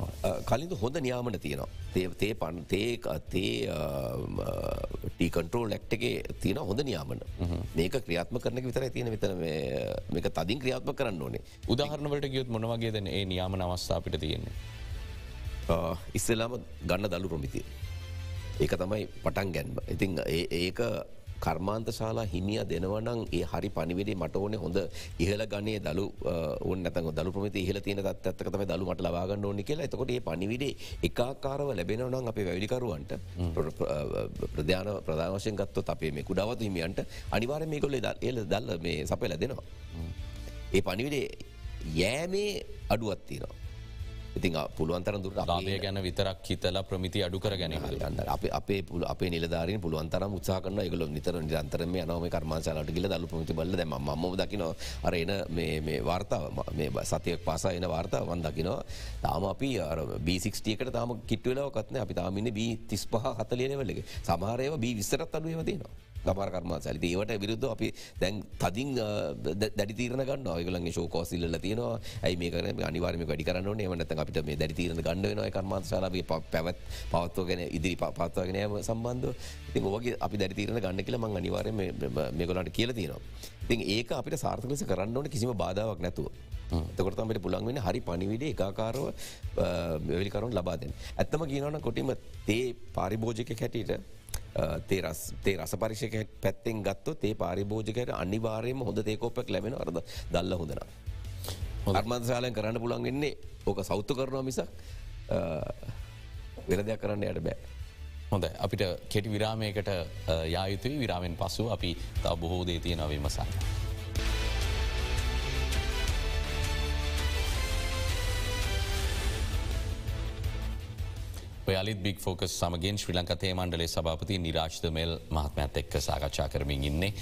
කලින්ද හොඳ නියාමන තියෙනවා. තේ පන් තේ තේ ටීකන්ටරෝල් ලැක්්ටගේ තියෙන හොඳ නියාමන මේක ක්‍රියාත්ම කරන විතර තියෙන විතර මේක තදින් ක්‍රියාත්ම කරන්න ඕනේ උදාහරණවට ගියොත් මොනවගේ දැන ඒ නියාමන අවස්ථාපිට තියෙන්නේ. ඉස්සලාම ගන්න දළු ප්‍රමිතිය. ඒක තමයි පටන් ගැන්ම. ඉතිං ඒක කර්මාන්ත ශාලා හිමිය දෙනවනං ඒ හරි පනිවිඩේ මට ඕන හොඳ ඉහල ගන්නේ දලු ඔන්න දළු ප්‍රමති ඉහල තියෙන තත්ක තම දළු මට ලබාගන්න ඕනි කියලා එතකොට ඒ පනිවිඩේ එකාකාරව ලැබෙනවනම් අපේ වැවිලිකරුවන්ට ප්‍රධාන ප්‍රධාවශයෙන් ගත්තොත් අපේ මේ කුඩාවත් හිමියන්ට අනිවාර මේ කොල්ල එල දල්ල මේ සපල දෙනවා. ඒ පනිවිඩේ යෑමේ අඩුවත්තිනවා. ඉතින් පුළුවන්තර දුර ලාබය ගැන විතරක් හිතලා ප්‍රමිති අඩු කර ගැන අප අපේ පුල අපේ නිලධාරන පුළුවන්තර උත්සාහකන ගල නිතර නිරන්තරම යනම කර්මාසාලට ගල දලු පමති බල ම ම දකින අරන මේ වාර්තාව මේ සතයක් පාසා එන වාර්තාවන් දකිනවා. තාම අපි බිසික්ටියකට තාම කිට්වෙලව කත්න අපි තාමින්න බී තිස් පහ හතලියනවලගේ සමහරයව බී විස්සරත් අඩුවම තියෙනවා. ගමර කර්මා සැලති ඒවට විරුද්ධ අපි දැන් තදින් දැඩි තීරන ගන්න ඔයගලගේ ශෝකෝසිල්ල තියෙනවා. ඇයි මේක අනිවාර්ම වැඩි කරන්න එමනත අපිට මේ දැඩි තීරන ගන්න වෙන කර්මාන්ශලාගේ පැවත් පවත්වගෙන ඉදිරි පත්වාගෙනයම සම්බන්ධ ඉතින් ඔවගේ අපි දැඩි තීරන ගන්න කියල මං අනිවාරය මේගොලට කියල තියෙනවා. ඉතින් ඒක අපිට සාර්ථකලෙස කරන්න ඕන කිසිම බාධාවක් නැතුව. තකොටතමට පුළන් වෙන හරි පනිවිඩ ඒකාකාරව වැවිලිකරුන් ලබාදෙන්. ඇත්තම කියනවන කොටිම තේ පාරිභෝජක හැටියට තේ රස පරිෂක පැත්තෙන් ගත්තු තේ පාරිභෝජකට අනිවාරයම හොඳ තේකෝපක් ලැබෙන අරද දල්ල හොඳන. අර්මන්සාලයෙන් කරන්න පුළන් වෙන්නේ ඕක සෞත්තු කරනවා මිසක් වෙන දෙයක් කරන්න යට බෑ. හොඳ අපිට කෙටි විරාමයකට යායුතුයි විරාමෙන් පසු අපි තා බොහෝ දේ තියෙන විමසන්න. ඔයාලිත් බික් ෆෝකස් සමගෙන් ශ්‍රී ලංකතේ මණ්ඩලේ සභාපති නිරාශ්ත මෙල් මහත්මඇත් එක්ක සාකච්ඡා කරමින් ඉන්නේ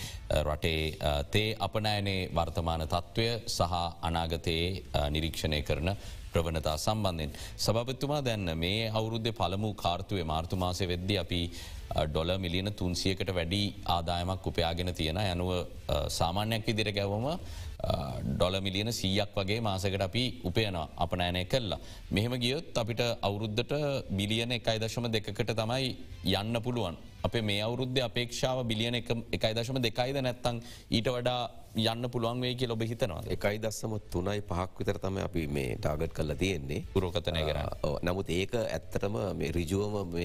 රටේ තේ අපනෑනේ වර්තමාන තත්ත්වය සහ අනාගතයේ නිරීක්ෂණය කරන ප්‍රවණතා සම්බන්ධෙන්. සභපත්තුමා දැන්න මේ අවුරුද්ධ පළමු කාර්තුවය මාර්තුමාසය වෙද්දි අපි ඩොල මිලියන තුන්සියකට වැඩි ආදායමක් උපයාගෙන තියෙන යනුව සාමාන්‍යයක් විදිර ගැවම ඩොල මිලියන සීයක් වගේ මාසකට අපි උපයනවා අප නෑනය කල්ලා. මෙහෙම ගියොත් අපිට අවුරුද්ධට බිලියන එකයි දශම දෙකට තමයි යන්න පුළුවන්. අපේ මේ අවුරුද්ධ අපේක්ෂාව බිලියන එකයි දශම දෙකයිද නැත්තං ඊට වඩා යන්න පුළුවන් වේ කිය ලොබ හිතනවා එකයි දස්සම තුනයි පහක් විතර තම අපි මේ ටාගට් කල්ල තියෙන්නේ. පුරෝකතනය කර නමුත් ඒක ඇත්තටම රිජුවම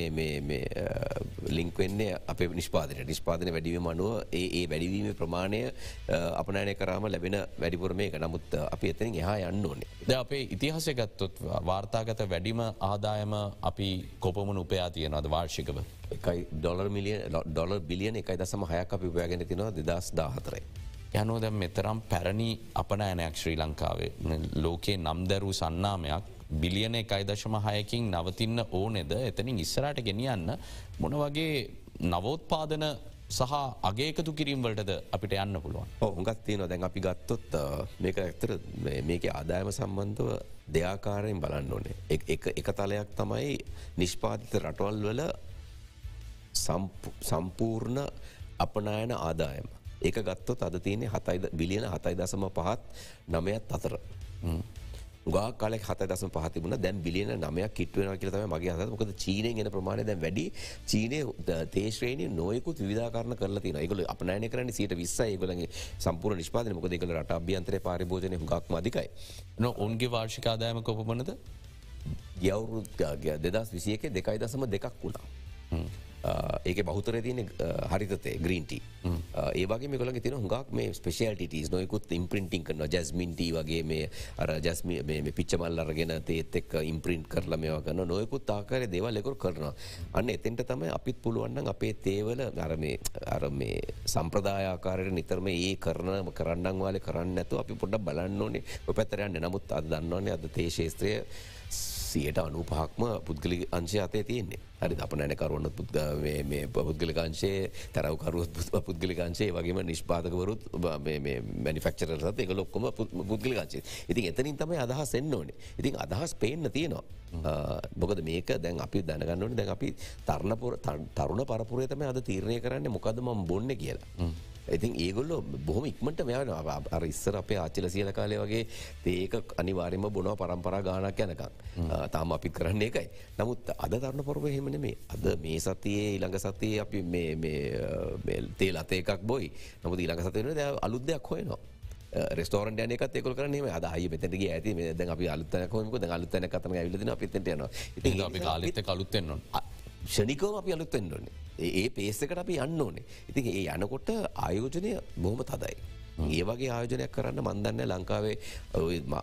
ලිංක් වෙන්නේ අප නිෂ්පාදන නිෂ්පාදන වැඩිවීම අනුව ඒ වැඩිවීම ප්‍රමාණය අපනෑනය කරාම ලැබෙන වැඩිපුරම එක. නමුත් අපි එතනින් එහා යන්න ඕනේ. ද අපේ ඉතිහාසය ගත්තොත් වාර්තාගත වැඩිම ආදායම අපි කොපමන උපයා තියෙනවද වාර්ෂිකව. එකයි ඩොලර් මිලිය ඩොලර් බිලියන එකයි දසම හයක් අපි උපයාගෙන තිනවා දෙදස් දාහතරයි. යනෝ දැම් මෙතරම් පැරණි අපනෑනයක් ශ්‍රී ලංකාවේ ලෝකයේ නම්දැරූ සන්නාමයක් බිලියන එකයි දශම හයකින් නවතින්න ඕනෙද එතනින් ඉස්සරට ගෙනියන්න මොන වගේ නවෝත්පාදන සහ අගේකතු කිරීම්වලටද අපිට යන්න පුළුවන්. හොඟත් තියන දැන් අපි ගත්තොත් මේක ඇත්තර මේක ආදායම සම්බන්ධව දෙයාකාරයෙන් බලන්න ඕනේ. එක තලයක් තමයි නිෂ්පාතිත රටවල් වල සම්පූර්ණ අපනායන ආදායම. ඒක ගත්තොත් අද තියනෙ හතයිද බිලියන හතයි දසම පහත් නමයත් අතර. ගා කාලෙ හත දසම පහතිබුණ දැන් බිලියන නමයක් කිට්වෙන කියලතම මගේ හත මොකද චීනය ගෙන ප්‍රමාණය දැන් වැඩි. චීනය තේශ්‍රේණය නොයකුත් විධාකරන කරලා තින එකගල අපනෑන කරන සිට විස්ස ඒගලගේ සම්පූර් නිෂ්පාදන මොකද එකල රට අභ්‍යන්තර පරිභෝජනය හුගක් මදිකයි. නො ඔන්ගේ වාර්ෂිකාදායම කොපමනද ගවරු දෙදස් විසියක දෙකයි දසම දෙකක් වුණා. Uh, ඒක බහුතර තියන uh, හරිතතේ ග්‍රීන්ටි uh, ඒවගේ මෙකල තින හුඟක් මේ ස්පේෂල්ටස් නොයකුත් ඉම්පින්ටිං කරන ජැස්මින්ට වගේ මේ අර ජස්ම පිච්චමල් අරගෙන තේත් එක් ඉම්පින්ට් කරල මේවා කරන නොයකුත් ආකාර දේවල්ලෙකුර කරන අන්න එතෙන්ට තමයි අපිත් පුළුවන්න අපේ තේවල අරම අර මේ සම්ප්‍රදායාකාරයට නිතරම ඒ කරන කරන්නන් වාල කරන්න ඇතු අපි පොඩ්ඩ බලන්න ඕනේ. පැතරයන්න නමුත් අද දන්නවන්නේ අද තේශේත්‍රය සියට අනු පහක්ම පුද්ගලි අංශය අතේ තියෙන්නේ. හරි අප නැනකරුවන්න පුද්ග පුද්ගලිකංශයේ තරවකරුවත් පුද්ගලිකංශේ වගේම නිෂ්පාතකවරුත් මැනිෆක්චරත් එක ලොක්කොම පුද්ගලිකංශේ ඉතින් එතනින් තමයි අදහස් එන්න ඕනේ. ඉතින් අදහස් පේන්න තියෙනවා. බොකද මේක දැන් අපි දැනගන්නවන දැන් අපි තරණපුර තරුණ පරපුරේතම අද තීරණය කරන්න මොකද ම බොන්න කියලා. ඉතින් ඒගොල්ලො බොහම ඉක්මට මෙයන අර ඉස්සර අපේ ආච්චිල සියල කාලය වගේ ඒක අනිවාරම බොනව පරම්පරා ගානක් යනකම්. තාම අපිත් කරන්නේ එකයි. නමුත් අද තරන්න පොරව හෙමන මේ අද මේ සතියේ ඊළඟ සතියේ අපි තේ ලතේ එකක් බොයි. නමුත් ඊළඟ සතයන ද අලුද්දයක් හොයනවා. රෙස්ටෝරන් යනක එකො කරන අදහි පෙතගේ ඇති. ද අපි අලුත්තන කොමක අලුත්තන කතන ඇවිලන අපිතට යන අපි කාලෙත කලුත්තෙන්නවා. ෂනිකෝම අපි අලුත්තෙන් ඕන්නේ ඒ පේසකට අපි යන්න ඕනේ. ඉතින් ඒ යනකොට ආයෝජනය බොහම තදයි. ඒ වගේ ආයෝජනයක් කරන්න මන්දන්න ලංකාවේ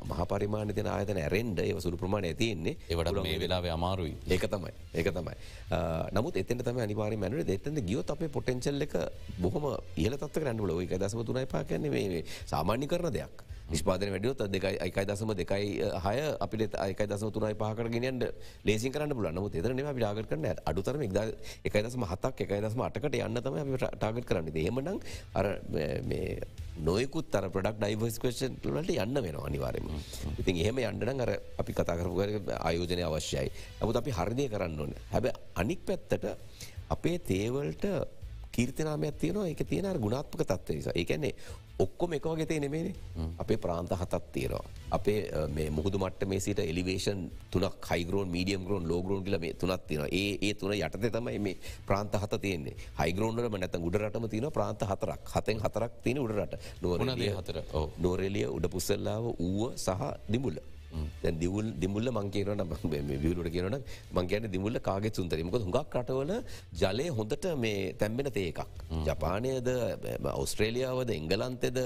මහපරිමාණ තින ආයතන ඇරෙන්ඩ ඒ සුළු ප්‍රමාණ ඇතියෙන්නේ ඒවට මේ වෙලාව අමාරුයි. ඒක තමයි ඒක තමයි. නමුත් එතන තම අනිවාරි මැනට දෙතන ගියොත් අපේ පොටෙන්චල් එක බොහම ඉහල තත්ව රැන්ඩුල එක දසම තුනයි පා කියන්නේ මේ සාමාන්‍ය කරන දෙයක්. නිෂ්පාදන වැඩියොත් දෙකයි එකයි දසම දෙකයි හය අපිට අයකයි දසම තුනයි පහකරගෙනට ලේසි කරන්න පුලන්න මුත් එතරන අපි ටාගට කරන්න අඩුතරම එකයි දසම හතක් එකයි දසම අටකට යන්න තම අපි ටාගට කරන්න. දේමනම් අර නොයකුත් අර ප්‍රඩක් ඩයිවර්ස් කේෂන් ලට යන්න වෙන අනිවාරම ඉතින් එහෙම යන්නන අර අපි කතාකරපු ආයෝජනය අවශ්‍යයි. නමුත් අපි හරිදය කරන්න ඕන. හැබ අනික් පැත්තට අපේ තේවල්ට කීර්තනාමයක් තියෙනවා. එක තියෙන ගුණාත්මක තත්ව නිසා. ඒකැන්නේ ඔක්කොම එක වගේ නෙමේනේ අපේ ප්‍රාන්ත හතත් තේරවා අපේ මේ මුහුදු මට මේ සිට එලිවේෂන් තුනක් හයිගරෝන් මීඩියම් ගරෝන් ලෝගරෝන් කියල මේ තුනත් තියෙන ඒ ඒ තුන යටත තමයි මේ ප්‍රාන්ත හත තියන්නේ. හයිගරෝන්ට නැත උඩරටම තියන ප්‍රාන්ත හතරක්. හතෙන් හතරක් තියෙන උඩරට නොවනදේ හතර? නෝරෙලිය උඩ පුස්සල්ලාව ඌව සහ දිමුල්ල දිවල් දිමුල්ල මංකේරන විවලට කියනන මංකයන දිමුල්ල කාගෙ සුන්තරීමක හුඟක් රටවල ජලය හොඳට මේ තැම්බෙන තේකක්. ජපානයද ඔස්ට්‍රේලියාවද එංගලන්තෙද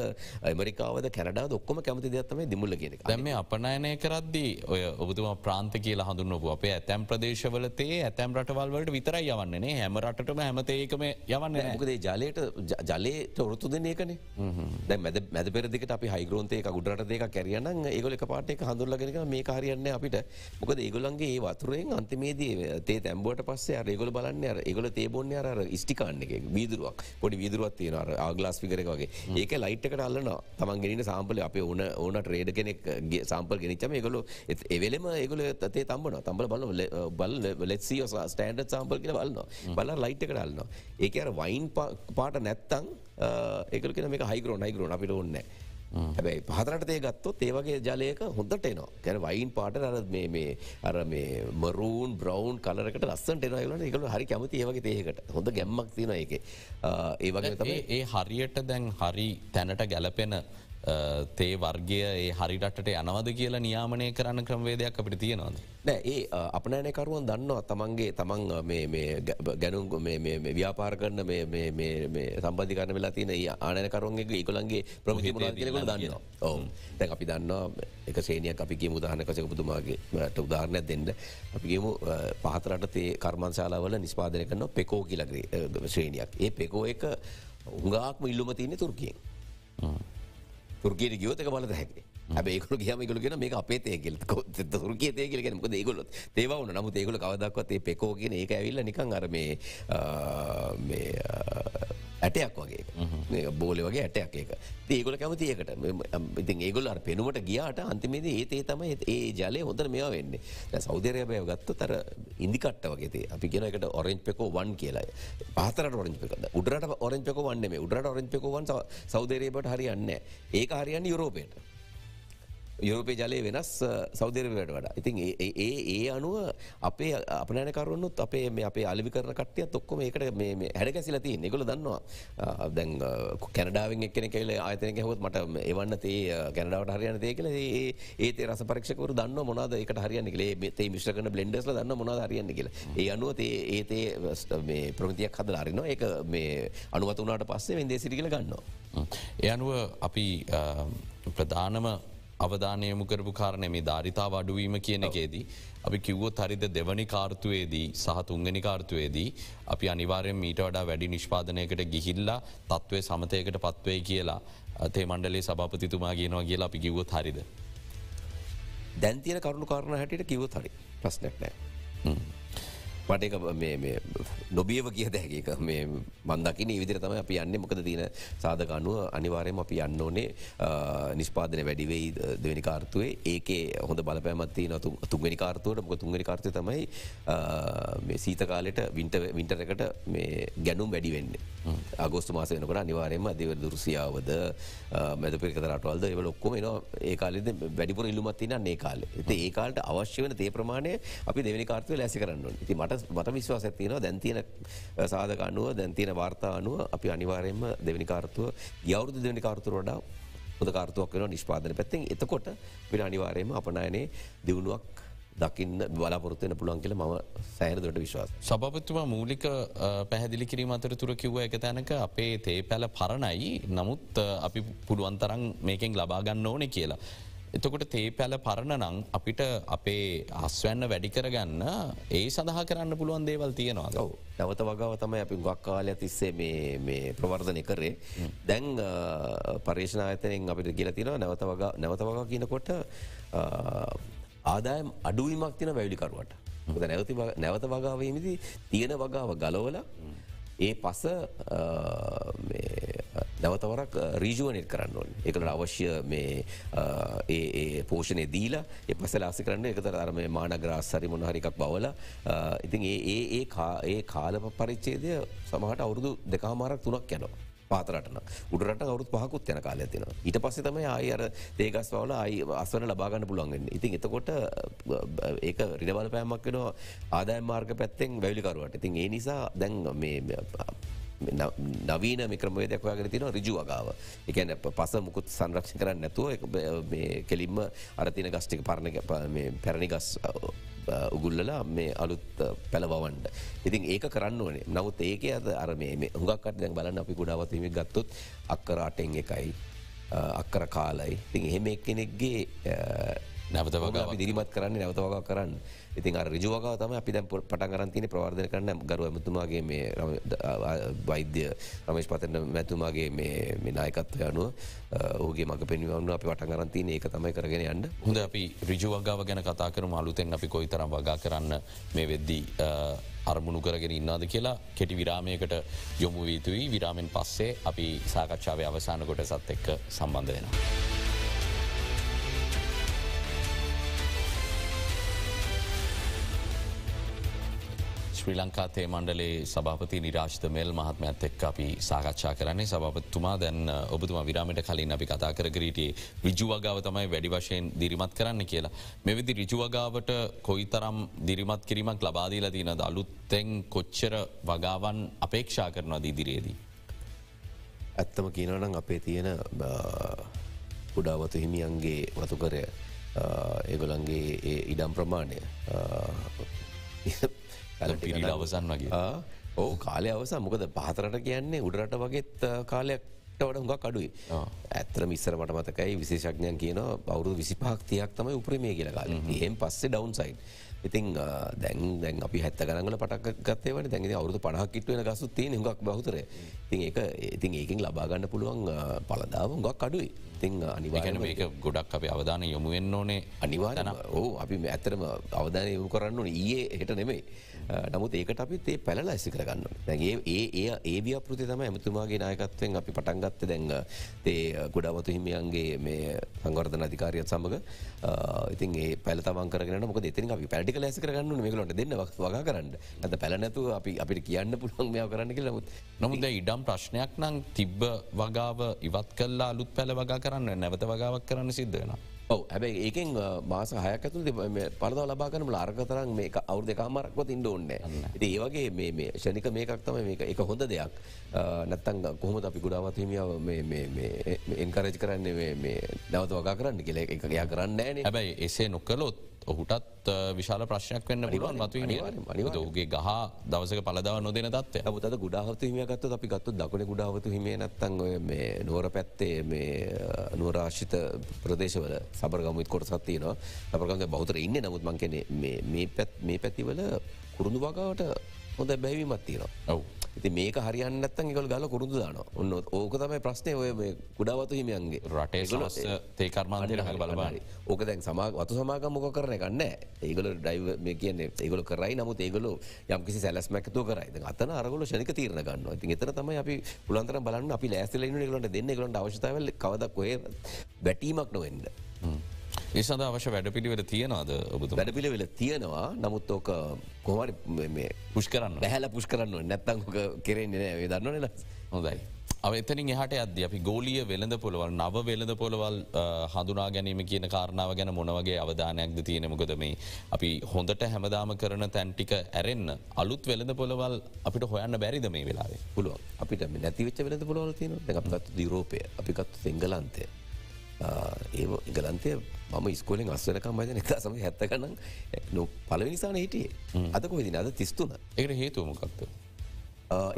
ඇමරිකාවද කැනඩා ඔක්කොම කැමති දෙයක්ත්තම දිමුල්ල කියෙන දැම අපනයනය කරද්දී ඔය ඔබතුම ප්‍රාන්ත කියලා හඳුන්නපු අපේ ඇතැම් ප්‍රදේශවලතේ ඇතැම් රටවල්වලට විතරයි යවන්නනේ හැම රටම හැමතේකම යවන්න මොකද ජලයට ජලයට ඔොරතු දෙන ඒකනේ දැ මැද පෙරදිකට අපි හයිගරෝන්තේ ගුඩරට දෙක කැරියන ඒගොල පාටක හඳුරල කරගෙන මේ කාරයන්න අපිට. මොකද ඒගොලන්ගේ ඒ වතුරෙන් අන්තිමේදී තේ තැම්බෝට පස්සේ ඒගොල බලන්න අර ඒගොල තේබොන්න අර ස්ටිකාන්න එක බීදුරුවක් පොඩි විදුරුවත් තියෙන ආගලාස් පිකර වගේ. ඒක ලයිට්කට අල්ලන තමන් ගෙනන සාම්පල අප ඕන ඕන ට්‍රේඩ කෙනෙක්ගේ සම්පල් ගෙනනිච්චම ඒගොල එවෙලම ඒගොල තේ තම්බන තම්බල බල බල ලෙත්සිය ස්ටන්ඩ සම්පල් කියල බලන්න බල ලයිට්ක අල්න්න ඒක අර වයින් පාට නැත්තං ඒකල කෙන මේ හයිකරෝන් හයිකරෝන් අපිට ඔන්නෑ හැබැයි පහතරටේ ගත්තොත් ඒවගේ ජලයක හොඳට එනවා. කැන වයින් පාට අර මේ අර මේ මරූන් බ්‍රවන්් කලරකට ලස්සට එනවලට එකල හරි කැමති ඒවගේ තේකට හොඳ ගැම්මක් තින එක ඒ වගේ ඒ හරියට දැන් හරි තැනට ගැලපෙන තේ වර්ගය ඒ හරිටට යනවද කියලා නියාමනය කරන්න ක්‍රමවේදයක් අපිට තියෙනවද. නෑ ඒ අපනෑනකරුවන් දන්නවා. තමන්ගේ තමන් ගැනුම් ව්‍යාපාර කරන සම්බධිකරන වෙලා තින ආනකරුවන්ගේ ඒකොළන්ගේ ප්‍රමුති මුලාගලක දන්නවා. ඕ දැන් අපි දන්නවා එක සේනයක් අපි මුදහනකසක පුතුමාගේට උදාරණයක් දෙන්න. අපිගේමු පහතරට තේ කර්මංශාලාවල නිස්පාදනය කරන පෙකෝ කියලගේ ශ්‍රේණයක්. ඒ පෙකෝ එක උඟාක්ම ඉල්ලුම තියන්නේ තුර්කියෙන් තුර්කයට ගියෝතක බලද හැකේ. හැබේකු ගහම ගලගෙන මේ අපේ තේකෙල් තුරගේ තේකලගෙන මොක ඒගොලොත් තේවන නමු ඒගොල කවදක්වත් ඒ පෙකෝ කියෙන ඒක ඇවිල්ල නිකං අර මේ ඇටයක් වගේ බෝල වගේ ඇටයක් ඒක ඒගොල කැමති ඒකට. ඉතින් ඒගොල පෙනුමට ගියාට අන්තිමේද ඒතේ තම ඒ ජලය හොඳර මෙයා වෙන්න. සෞදරය බය ගත්ත තර ඉදිකට වගේ අපි එකට ඔරෙන්් පෙකෝ වන් කියලා. පාතර ඔරෙන්් පෙක උඩට ඔරෙන්් පෙක වන්නේ උඩට ඔරෙන්් පෙකවන් සෞදරයට හරියන්න ඒ කාරයන්න යුරෝපයට යුරෝපේ ජලය වෙනස් සෞදරවට වඩ. ඉතින් ඒ ඒ අනුව අපේ අපනෑනකරුවනුත් අපේ මේ අපේ අලිවි කරන කටය තොක්කොම ඒකට මේ හැඩකැසිලති නිකොල දන්නවා. දැන් කැනඩාවෙන් එක්කෙන කෙල ආතනක හොත් මට එවන්න තේ කැනඩාවට හරියන තේ කල ඒ ඒතේ රස පරක්ෂකවර දන්න මොනාද එකට හරියන්න කලේ තේ මිශ්‍රකන බ්ලෙන්ඩස්ල දන්න මොනාද හරියන්න කියල. ඒ අනුව තේ ඒතේ මේ ප්‍රමතියක් හද අරන්න ඒක මේ අනුවතුනාට පස්සේ වෙන්දේ සිරිකල ගන්නවා. ඒ අනුව අපි ප්‍රධානම අවධානයමු කරපු කාරණය මේ ධාරිතා වඩුවීම කියන එකේදී. අපි කිව්වොත් හරිද දෙවනි කාර්තුවේදී සහ තුංගනි කාර්තුවේදී අපි අනිවාරයෙන් මීට වඩා වැඩි නිෂ්පාදනයකට ගිහිල්ලා තත්ත්වය සමතයකට පත්වේ කියලා තේ මණ්ඩලේ සභපතිතුමා කියනවා කියලා අපි කිව්වොත් හරිද. දැන්තියන කරුණු කාරණ හැටියට කිව්වොත් හරි ප්‍රශ්නයක් නෑ. මට නොබියව කිය දැක මේ මන්දකින විදිර තම අපි යන්න. මොකද තියන සාධකනුව අනිවාරයම අපි යන්න ඕනේ නිස්පාදන වැඩිවෙයි දෙවැනි කාර්තුවේ. ඒකේ හොඳ බලපෑමත්ති නතු තුන්ගනි කාර්තුවට. මොක තුන්ගනි කාර්තය තමයි සීත කාලෙට විින්ට විින්ටරකට ගැනුම් වැඩිවෙන්න අගෝස්තු මාස වෙනකට අනිවාරයම දෙව දුරසියාවද මැද පිරිකත රටවල්ද එව ලොක්කොම න ඒ කාලෙද වැඩිපුර ඉල්ලුමත්තින ඒ කාල. ඒ කාලට අවශ්‍ය වන තේ ප්‍රමාණය අපි දෙවැනි කාර්තුව ලැසි කරන්න ති මට මට විශ්වාස ඇතිනවා දැන්තියන සාධකනුව දැන්තියන වාර්තා අනුව අපි අනිවාරයෙන්ම දෙවැනි කාර්තුව යවුරුදු දෙවැනි කාර්තුර වඩා හොද කාර්තුවක් වෙන නිෂ්පාදන පැත්තෙන් එතකොට පිට අනිවාරයම අපනයනේ දියුණුවක් දකින්න බලාපොරත්වයන පුළන් කියල ම සෑනදට විශ්වාස. සභපත්තුවා මූලික පැහැදිලි කිරීම අතර තුර කිව්ව එක තැනක අපේ තේ පැල පරණයි නමුත් අපි පුළුවන්තරන් මේකෙන් ලබාගන්න ඕනෙ කියලා. එතකොට තේ පැල පරණ නං අපිට අපේ අස්වැන්න වැඩි කරගන්න ඒ සඳහා කරන්න පුළුවන් දේවල් තියෙනවා ඔව. නැවත වගාව තමයි අපි ගක් කාලය තිස්සේ මේ ප්‍රවර්ධනය කරේ. දැන් පර්ේෂණ අතනෙන් අපිට කියල තින නැවත වගා නැවත වගා කියනකොට ආදායම් අඩුවීමක් තින වැවිලිකරුවට. නැවති නැවත වගාවීමදි තියෙන වගාව ගලවල ඒ පස නැවතවරක් රීජුවනට කරන්න ඕන්. එකට අවශ්‍ය ඒ පෝෂණය දීලා එ පස ලාසි කරන්න එකතර අරම මානග්‍රස් සරි මොනහරිකක් බවල ඉතින් ඒ ඒ ඒ කාල පරිච්චේදය සමහට අවුරුදු දෙකාමාරක් තුනක් යනවා. පාතරටන උඩරට අවුත් පහකුත් යන කාල ඇතින ඊට පස්සේ තම අයි අර දේගස් වල අයි අස්වන ලබාගන්න පුළන්ගෙන් ඉතින් එතකොට ඒක රිඩබල පෑමක් වෙන ආදාය මාර්ග පැත්තෙන් වැලිකරුවට ඉතින් ඒ නිසා දැන් නවීන මික්‍රමේ දක්වාගෙන තින රිජු වගාව. එකන පස මුකුත් සංරක්ෂ කරන්න නැතුව කෙලින්ම අරතින ගස්ටික පරණ පැරණි ගස් උගුල්ලලා මේ අලුත් පැළවන්ට. ඉතින් ඒක කරන්න ඕනේ. නමුත් ඒක අද අර මේ හුඟක්කට දැන් බලන්න අපි ගුඩාවතීම ගත්තොත් අක්කරාටෙන් එකයි අක්කර කාලයි. තින් එහෙම එක් කෙනෙක්ගේ නැවත වග දිරිමත් කරන්න නැවත වගා කරන්න ඉතින් රජුවග තම අපි දැ පටන් කරන්තින ප්‍රවර්ධන කරන්න. ගරුව ඇමතුමාගේ මේ වෛද්‍ය රමේශ් පතන මැතුමාගේ මේ නායකත්වය අනුව ඕගේ මඟ පෙන්වන්න අපි පටන් කරන්තින ඒක තමයි කරගෙන යන්න. හොඳ අපි රිජුවගාව ගැන කතා කර අලුතෙන් අපි කොයිතරම් වගා කරන්න මේ වෙද්දී අරමුණු කරගෙන ඉන්නාද කියලා කෙටි විරාමයකට යොමු වීතුයි විරාමෙන් පස්සේ අපි සාකච්ඡාව අවසානකොට සත් එක්ක සම්බන්ධ වෙනවා. ශ්‍රී ලංකාතේ මණ්ඩලේ සභාපති නිරාශ්ත මෙල් මහත්මඇත් එක් අපි සාකච්ඡා කරන්නේ සභපත්තුමා දැන් ඔබතුම විරාමට කලින් අපි කතා කර ගරීටේ රිජුවගාව තමයි වැඩි වශයෙන් දිරිමත් කරන්න කියලා. මෙවිදි රිජුවගාවට කොයි තරම් දිරිමත් කිරීමක් ලබාදීලා තියන අලුත්තෙන් කොච්චර වගාවන් අපේක්ෂා කරනවා දීදිරයේදී. ඇත්තම කියනනම් අපේ තියෙන කුඩාවතු හිමියන්ගේ වතුකරය ඒගොලන්ගේ ඒ ඉඩම් ප්‍රමාණය පිරිල අවසන් වගේ. ඕ කාලය අවසා මොකද පහතරට කියන්නේ උඩරට වගේත් කාලයක්ට වඩ හුඟක් අඩුයි. ඇතර මිස්සර මට මතකයි විශේෂඥයන් කියන බවරු විසිපාක්තියක් තමයි උපරමය කියලකාල එහෙම පස්සේ ඩවන්් සයින් ඉතින් දැන් දැන් අපි හැත්ත ගනගල පටක් ගත්තේවට දැන් අවුදු පණහක්කිටුවෙන ගසු තිය හුඟක් බහතර ඉතින් ඒ ඉතින් ඒකින් ලබාගන්න පුළුවන් පලදාව හුඟක් අඩුයි. ඉතින් අනිවාගන මේක ගොඩක් අප අවධාන යොමුවෙන්න ඕනේ අනිවාරන ඕ අපි ඇතරම අවධානය යොමු කරන්න ඕන. ඒ එහට නෙමේ නමුත් ඒකට අපිත් ඒ පැල ඇසි කරගන්න දැගේ ඒ ඒ ඒ ව්‍යපෘති තම ඇමතුමාගේ නායකත්වෙන් අපි පටන්ගත්ත දැන්ග තේ ගොඩාවතු හිමියන්ගේ මේ සංවර්ධන අධිකාරියත් සමඟ ඉතින් ඒ පැලතමන් කරන මොක දෙතින් අපි පැටික ලැසි කරගන්න මේකලට දෙන්න වගා කරන්න. ඇත පැලනැතු අපි අපිට කියන්න පුළුවන් මෙයාව කරන්න කියලා. නමුද ඉඩම් ප්‍රශ්නයක් නං තිබ්බ වගාව ඉවත් කල්ලා අලුත් පැළ වගා කරන්න නැවත වගාවක් කරන්න සිද්ධෙන. ඔව. හැබැයි ඒකෙන් මාස හයක් ඇතුළ පරද ලබාගනම ආර්ගතරන් මේ අවුද කාමරක්ව ඉන්න ඕන්න ඒ වගේ මේ ෂනික මේකක් තම මේක. එක හොඳ දෙයක්. නැත්තං කොහොම අපි ගුඩාවත් හිමියාව එන්කරජ් කරන්නේ නැවත වගා කරන්න කියල? එක යා කරන්න ෑන. හැබැයි එසේ නොකලොත් ඔහුටත් විශාල ප්‍රශ්නයක් වන්න පුළුවන් මතු ගේ ගහ දවසක පලදාව නොදෙන තත්ය අමුතද ගුඩාහතු හිමියගත්ත අපි ගත්තු දකුණ ගුඩාවතු හිමේ නත්තන් ඔය මේ නුවර පැත්තේ මේ නුවරාශිත ප්‍රදේශවල සබරගමුත් කොට සත්තියනවා සපරගගේ බෞතර ඉන්න. නමුත් මංකන මේ පැත් මේ පැතිවල කුරුණු වගාවට හොඳ බැවිමත් තියෙනවා. ඔවු ඉති මේක හරියන්නත්තන් එකකල් ගල කුරුදු දාන ඔන්න ඕක තමයි ප්‍රශ්නය ඔය කුඩාවතු හිමියන්ගේ. රටේ තේකර්මාන්තයට හල් බලබාරි ඕක දැන් සමා වතු සමාග මොක කරන කන්න ඒගල ඩයිව මේ කියන්නේ ඒගොල කරයි. නමුත් ඒගොලු යම්කිසි සැලස්මැකතු කරයි. අතන අරගොල ශනික තීරණ ගන්න ඉතින් එතන තමයි අපි පුළන්තර බලන්න අපි ලෑස්තල ගලට දෙන්න ගලට අවශ්‍යතාවල කවදක් ඔය බැටීමක් නොවෙන්න. ඒ සඳ අවශ්‍ය වැඩ පිළිවෙල තියෙනවාද ඔබතු වැඩ පිළිවෙල තියෙනවා. නමුත් ඕක කොහමරි පුෂ් කරන්න බැහල පුෂ් කරන්න නැත්තංක කෙරෙන්නේ නෑ. දන්න නෙල. අව එතනින් එහට අද අපි ගෝලිය වෙළඳ පොළවල් නව වෙළඳ පොළවල් හඳුනා ගැනීම කියන කාරණාව ගැන මොනවගේ අවධානයක්ද තියෙනමකොද මේ අපි හොඳට හැමදාම කරන තැන්ටික ඇරෙන්න්න අලුත් වෙළඳ පොළවල් අපිට හොයන්න බැරිද මේ වෙලාවේ? පුළුව අපිට නැතිවෙච්ච වෙළඳ පොළවල් තියෙන අපිගත්තු දීරෝපය අපිගත්තු සිංගලන්තය ඒ ගලන්තය මම ස්කෝලෙන් අස්වනකම් මද නතා සම හැත්තකනම් නො පලවිනිසාන හිටියේ. අද කොහෙදින අද තිස්තුන. එකට හේතුවමකක්ද.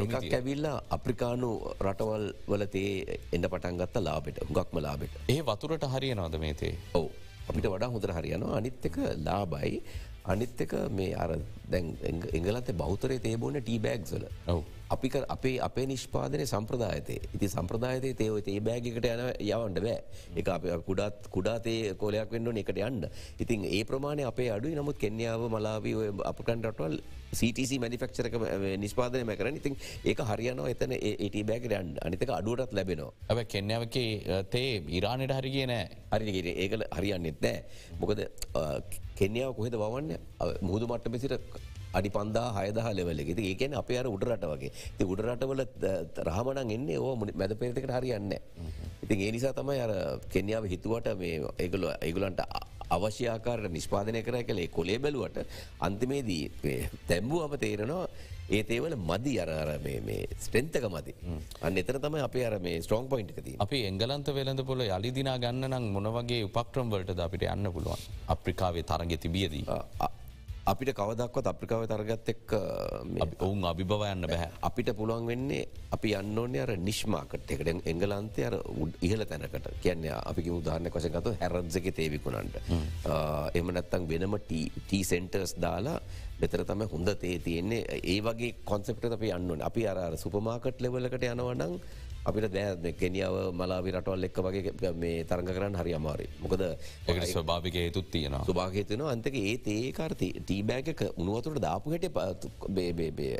එකක් ඇවිල්ලා අප්‍රිකානු රටවල් වලතේ එන්න පටන්ගත්ත ලාබෙට හුගක්ම ලාබෙට ඒ වතුරට හරියනවාද මේතේ ඔව. අපිට වඩා හොඳර හරියනවා. අනිත්තක ලාබයි අනිත්තක මේ අර දැන් එංගලන්ත බෞතරය තේබෝන ටීබෑග්සල ඔව අපි අපේ අපේ නිෂ්පාදනය සම්ප්‍රදායතය ඉති සම්ප්‍රදායතය තේ ඔය ඒ බෑගකට යන යවන්ට බෑ. එක අප කුඩත් කුඩාතේ කෝලයක් වෙන්න එකට යන්න. ඉතින් ඒ ප්‍රමාණය අපේ අඩු නමුත් කෙන්යාව මලාවී අපකන් රටවල් CTC මනිෆක්ෂරක නිස්පාදනය මැකරන ඉතින් ඒක හරියනවා එතන ඒට බෑකට යන්න. අනිතක අඩුවටත් ලැබෙනවා. ඇ කෙන්නාවකේ තේ ඉරාණයට හරි කියන හරිගට ඒකල හරියන්නෙත් නෑ. මොකද කෙන්යාව කොහෙද වන්න මුහුදු මට්ට මෙසිට අඩි පන්දා හයදහ ලෙවල ෙති ඒකන අප අර උඩරට වගේ. ති උඩරටවල රහමනන් එන්නේ ඕ මැද පෙරතිකට හරියන්න ඉතින් ඒ නිසා තමයි අර කෙන්යාව හිතුවට මේ ඒගල ඒගුලන්ට අවශ්‍යාකාරට නිෂ්පාදනය කර කළේ කොලේ බැලුවට අන්තිමේදී තැම්බූ අප තේරෙනවා ඒතේවල මදි අරර මේ ස්ට්‍රෙන්තක මති අන්න එතර තම අප අර මේ ස්ට්‍රෝන් පොයින්ට්කති අපි එංගලන්ත වෙළඳ පොල යළිදිනා ගන්න නම් මොනවගේ උපක්‍රම් වලට අපිට යන්න පුළුවන්? අප්‍රිකාවේ තරග තිබියදී. අපිට කවදක්වත් අප්‍රිකාව තරගත් එක් ඔවුන් අභිභවයන්න බැහැ අපිට පුළුවන් වෙන්නේ අපි අන්න ඕන්නේ අර නිශ්මාකට එකට එංගලන්තය අර ඉහල තැනකට. කියන්නේ අපි උදාහරණය කොසගතු හැරත්සක තේවිකුණන්ට එම නැත්තං වෙනම ටී සෙන්ටර්ස් දාලා බෙතර තම හොඳ තේ තියෙන්නේ. ඒ වගේ කොන්සෙප්ට අපි අන්න අපි අර සුපමාකට් ලෙවලකට යනවනං අපිට දෑ කෙනියාව මලාවි රටවල් එක්ක වගේ මේ තරග කරන්න හරි අමාරි මොකද එකට ස්වභාවික හේතුත් තියෙන ස්භාගතයන අන්තක ඒ ඒකාර්ති ටීබෑගක උනුවතුට දාපු හට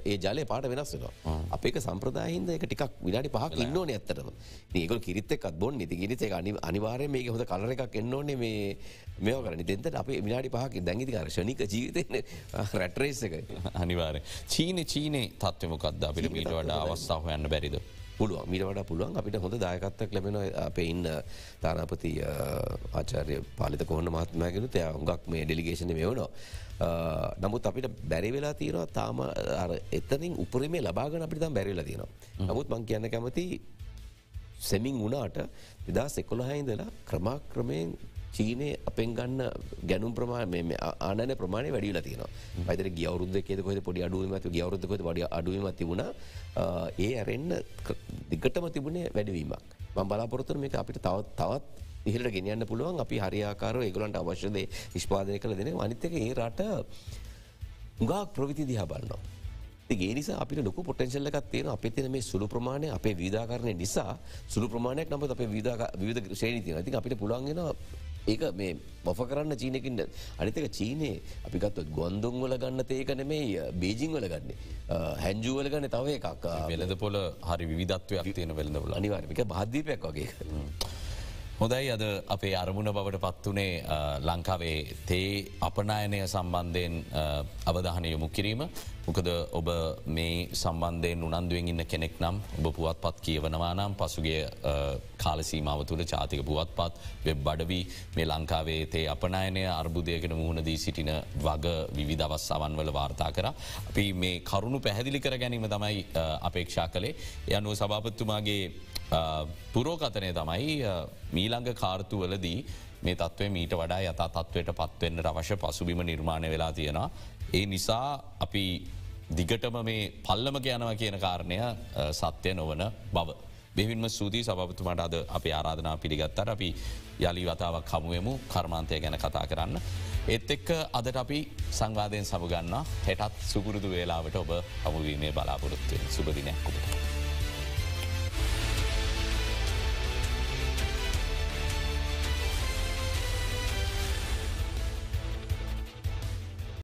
ඒ ජලය පාට වෙනස් වෙනවා. අපේක සම්ප්‍රදාහින්ද එක ටිකක් විනාඩි පහක් ඉන්නඕන ඇත්තටම. ඒකල් කිරිත්තෙක් බොන් නිති ගිරිතේ අනි අනිවාරය මේක හොඳ කලර එකක් එන්නඕනේ මේ මෙෝ කරන දෙතට අප විනාඩි පහක් දැඟිති කරශනික ජීවිතය රැටරේස් එක. අනිවාරය චීන චීනේ තත්වමකක්ද අපිට මීට වඩා අවස්ථාව යන්න බැරිද පුළුවන්. මීට වඩ පුළුවන් අපිට හොඳ දායකත්තක් ලැබෙන අප ඉන්න තානාපති ආචාරය පාලිත කොහොන්න මහත්මයගෙන තය හුඟක් මේ ඩෙලිගේෂන මෙවනවා නමුත් අපිට බැරි වෙලා තියෙනවා තාම එතනින් උපරීමේ ලබාගන අපිට බැරිවෙලා තියෙනවා. නමුත් මං කියන්න කැමති සෙමින් වුණාට එදා සෙකොළහහිදලා ක්‍රමාක්‍රමයෙන් චීනය අපෙන් ගන්න ගැනුම් ප්‍රමාණ ආනන ප්‍රමාණය වැඩියලා තියෙන පයිතර ගියවරුද්ද ෙද පොඩි අඩුවමත ගවරුද්දකොද වඩ අඩුවම තිබුණ ඒ ඇරෙන්න්න දිගටම තිබුණේ වැඩවීමක් ම බලාපොරතුර මේක අපිට තවත් තවත් ඉහට ගෙනයන්න පුළුවන්. අපි හරියාකාර ඒගලන්ට අවශ්‍යදේ නිෂ්පාදය කළ දෙන අනිතක ඒ රට උගා ප්‍රවිති දිහා බලන්නවා. ගේ නිසා අපිට ලොක පොටන්ශල්ලක් තියෙන අප තින මේ සුළු ප්‍රමාණය අපේ වීදාකරණය නිසා සුළු ප්‍රමාණයක් නමත් අප විධ ශේණීතින ඇති අපිට පුළන්ගෙන ඒක මේ මොෆ කරන්න චීනකින්ට අනිතක චීනයේ අපිකත් ගොන්දුන් වල ගන්න ඒකන මේ බේජිං වල ගන්න. හැන්ජුවල ගන්න තව එකක්. වෙලද පොල හරි විධත්වයක් තියෙන වෙලඳවල අනිවාර්මික බාධීපයක් වගේ. හොදයි අද අපේ අරමුණ බවට පත්වනේ ලංකාවේ තේ අපනායනය සම්බන්ධයෙන් අවධානය යොමු කිරීම. මොකද ඔබ මේ සම්බන්ධයෙන් උනන්දුවෙන් ඉන්න කෙනෙක් නම් ඔබ පුවත් පත් කියවනවා නම් පසුගේ කාලසීමාව තුළ චාතික පුවත් පත් වෙබ් බඩවී මේ ලංකාවේ තේ අපනායනය අර්බුදයකට මුහුණදී සිටින වග විධවස් සවන්වල වාර්තා කර. අපි මේ කරුණු පැහැදිලි කර ගැනීම තමයි අපේක්ෂා කළේ යනුව සභාපත්තුමාගේ පුරෝකතනය තමයි මීළඟ කාර්තුවලදී මේ තත්වේ මීට වඩා යතා තත්වයට පත්වෙන්න අවශ්‍ය පසුබිම නිර්මාණය වෙලා තියෙනවා. ඒ නිසා අපි දිගටම මේ පල්ලම යනව කියන කාරණය සත්‍යය නොවන බව. බෙවින්ම සූතියි සභපතුමට අද අප ආරාධනා පිළිගත්තර අපි යළි වතාවක් හමුවමු කර්මාන්තය ගැන කතා කරන්න. ඒත් එක්ක අදට අපි සංවාධයෙන් සමගන්න හෙටත් සුගුරුදු වේලාවට ඔබ හමුවීමේ බලාපොරොත්තුවෙන් සුපදිනයක් ඔබට.